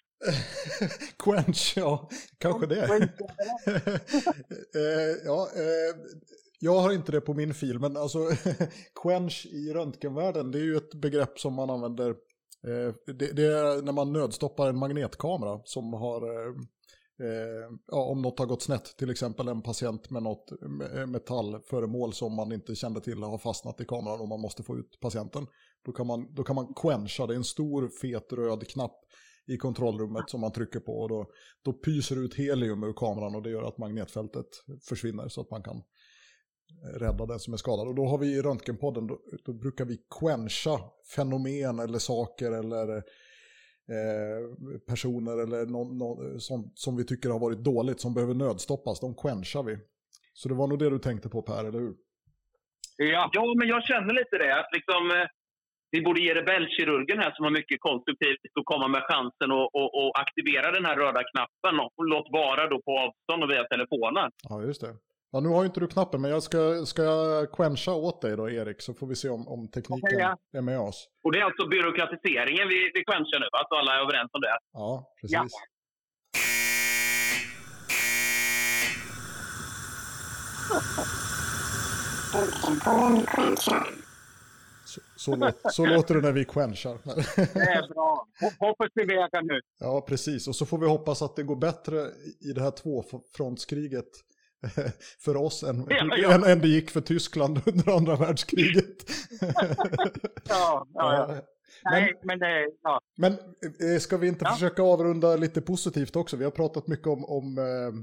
quench, ja, kanske det. eh, ja, eh, jag har inte det på min fil, men alltså quench i röntgenvärlden, det är ju ett begrepp som man använder. Eh, det, det, är när man nödstoppar en magnetkamera som har, eh, eh ja, om något har gått snett, till exempel en patient med något eh, metallföremål som man inte kände till har fastnat i kameran och man måste få ut patienten. Då kan man, då kan man quencha, det är en stor fet röd knapp i kontrollrummet som man trycker på och då, då pyser ut helium ur kameran och det gör att magnetfältet försvinner så att man kan rädda den som är skadad. Och då har vi i Röntgenpodden, då, då brukar vi quencha fenomen eller saker eller eh, personer eller någon, någon, som, som vi tycker har varit dåligt, som behöver nödstoppas, de quenchar vi. Så det var nog det du tänkte på Per, eller hur? Ja, ja men jag känner lite det. Att liksom, eh, vi borde ge rebellkirurgen här som har mycket konstruktivt att komma med chansen och, och, och aktivera den här röda knappen. Och låt vara då på avstånd och via telefonen. Ja, just det. Ja, nu har inte du knappen, men jag ska, ska jag quencha åt dig då, Erik, så får vi se om, om tekniken okay, ja. är med oss. Och det är alltså byråkratiseringen vi, vi quenchar nu? Så alla är överens om det? Ja, precis. Ja. Så, så, låter, så låter det när vi quenchar. Det är bra. Hoppas vi vet nu. Ja, precis. Och så får vi hoppas att det går bättre i det här tvåfrontskriget för oss än, ja, ja. Än, än det gick för Tyskland under andra världskriget. ja, ja, ja. Nej, men, men, ja. men eh, ska vi inte försöka avrunda lite positivt också? Vi har pratat mycket om, om eh,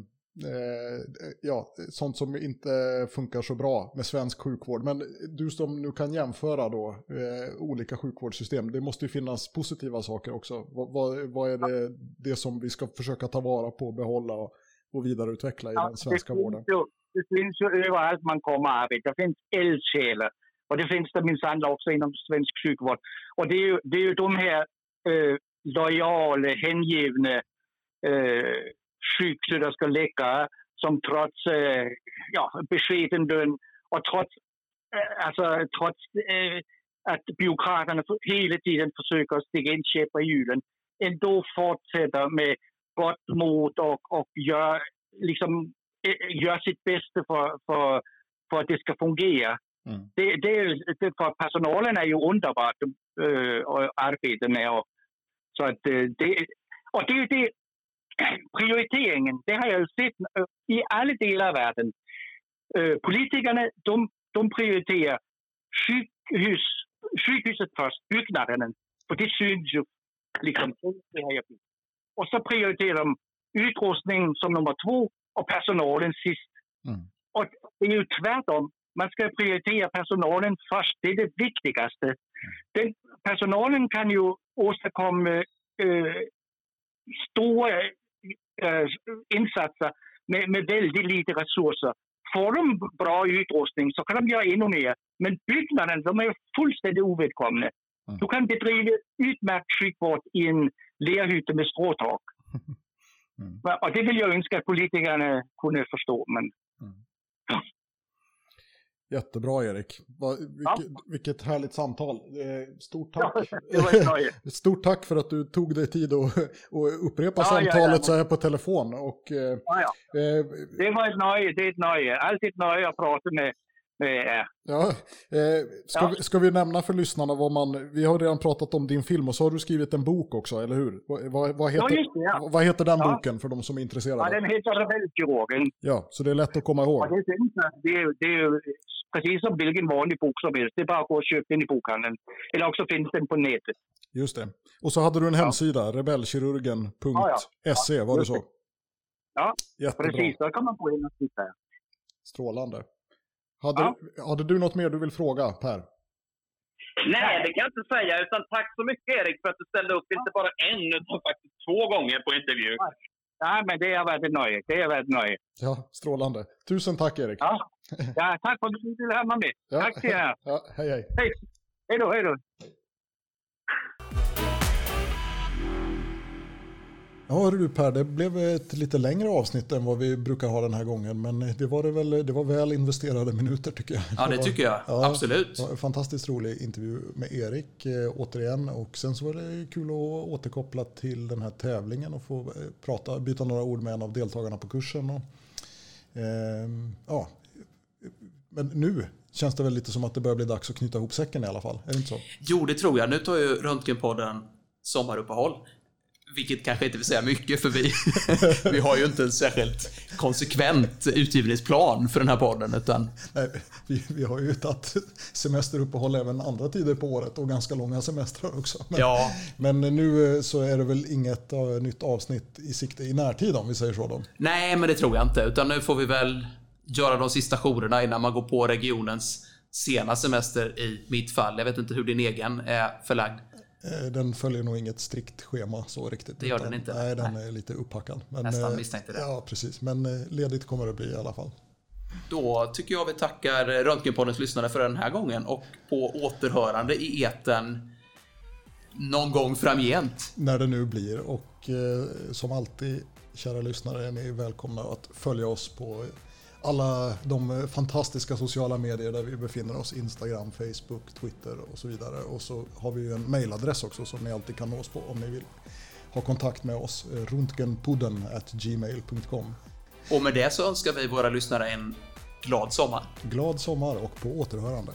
eh, ja, sånt som inte funkar så bra med svensk sjukvård. Men du som nu kan jämföra då eh, olika sjukvårdssystem, det måste ju finnas positiva saker också. Vad, vad, vad är det, det som vi ska försöka ta vara på, behålla och och vidareutveckla i ja, den svenska det vården? Ju, det finns ju överallt man kommer att arbeta. Det finns eldsjälar. Och det finns det minsann också inom svensk sjukvård. Och det är ju, det är ju de här eh, lojala, hängivna eh, sjuksköterskeläkare som trots eh, ja, beskeden lön och trots, eh, alltså, trots eh, att byråkraterna hela tiden försöker sticka in käppar i hjulen ändå fortsätter med gott mod och, och gör, liksom, eh, gör sitt bästa för, för, för att det ska fungera. Mm. Det, det, det, för personalen är ju underbart äh, att arbeta med. Och, så att, eh, det, och det är det, prioriteringen, det har jag sett i alla delar av världen. Äh, politikerna, de, de prioriterar sjukhus, sjukhuset först, byggnaden. För det syns ju liksom. Det har jag och så prioriterar de utrustning som nummer två och personalen sist. Mm. Och det är ju tvärtom. Man ska prioritera personalen först. Det är det viktigaste. Mm. Den, personalen kan ju åstadkomma äh, stora äh, insatser med, med väldigt lite resurser. Får de bra utrustning så kan de göra ännu mer. Men byggnaden, de är fullständigt ovedkommande. Mm. Du kan bedriva utmärkt sjukvård i en lerhytte med stråtak. Mm. Och det vill jag önska att politikerna kunde förstå. Men... Mm. Jättebra Erik. Vilket, ja. vilket härligt samtal. Stort tack. Ja, Stort tack för att du tog dig tid att upprepa ja, samtalet så här på telefon. Och, eh, det var ett nöje. Det är ett nöje. Alltid ett nöje att prata med är. Ja, eh, ska, ja. Vi, ska vi nämna för lyssnarna vad man, vi har redan pratat om din film och så har du skrivit en bok också, eller hur? Vad, vad heter, ja, det, ja. vad heter den boken för de som är intresserade? Ja, den heter Rebellkirurgen. Ja, så det är lätt att komma ihåg. det, är, det, är, det är precis som vilken vanlig bok som helst, det är bara att gå och köpa den i bokhandeln. Eller också finns den på nätet. Just det. Och så hade du en hemsida, rebellkirurgen.se, var det så? Ja, Jättebra. precis. Där kan man gå in och titta. Strålande. Hade, ja. hade du något mer du vill fråga, Per? Nej, det kan jag inte säga. Utan tack så mycket, Erik, för att du ställde upp inte bara en, utan faktiskt två gånger på intervju. Ja, men det är väldigt nöje. Det är väldigt nöje. Ja, strålande. Tusen tack, Erik. Ja, ja tack för att du ville med. Ja. Tack till er. Ja, hej, hej. Hej. Hej då, hej då. Ja du Per, det blev ett lite längre avsnitt än vad vi brukar ha den här gången. Men det var, det väl, det var väl investerade minuter tycker jag. Ja, det tycker jag. Ja, Absolut. Var en fantastiskt rolig intervju med Erik eh, återigen. Och sen så var det kul att återkoppla till den här tävlingen och få eh, prata, byta några ord med en av deltagarna på kursen. Och, eh, ja, men nu känns det väl lite som att det börjar bli dags att knyta ihop säcken i alla fall. Är det inte så? Jo, det tror jag. Nu tar ju Röntgenpodden sommaruppehåll. Vilket kanske inte vill säga mycket för vi, vi har ju inte en särskilt konsekvent utgivningsplan för den här podden. Utan... Nej, vi, vi har ju tagit semesteruppehåll även andra tider på året och ganska långa semestrar också. Men, ja. men nu eh, så är det väl inget uh, nytt avsnitt i sikte i närtid om vi säger så då? Nej, men det tror jag inte. Utan nu får vi väl göra de sista jourerna innan man går på regionens sena semester i mitt fall. Jag vet inte hur din egen är förlagd. Eh, den följer nog inget strikt schema så riktigt. Det gör den inte? Nej, den nej. är lite upphackad. Men, Nästan eh, misstänkte det. Ja, precis. Men eh, ledigt kommer det bli i alla fall. Då tycker jag vi tackar Röntgenpoddens lyssnare för den här gången och på återhörande i eten någon gång framgent. När det nu blir och eh, som alltid kära lyssnare är ni välkomna att följa oss på alla de fantastiska sociala medier där vi befinner oss. Instagram, Facebook, Twitter och så vidare. Och så har vi ju en mailadress också som ni alltid kan nås på om ni vill ha kontakt med oss. Runtgenpodden gmail.com. Och med det så önskar vi våra lyssnare en glad sommar. Glad sommar och på återhörande.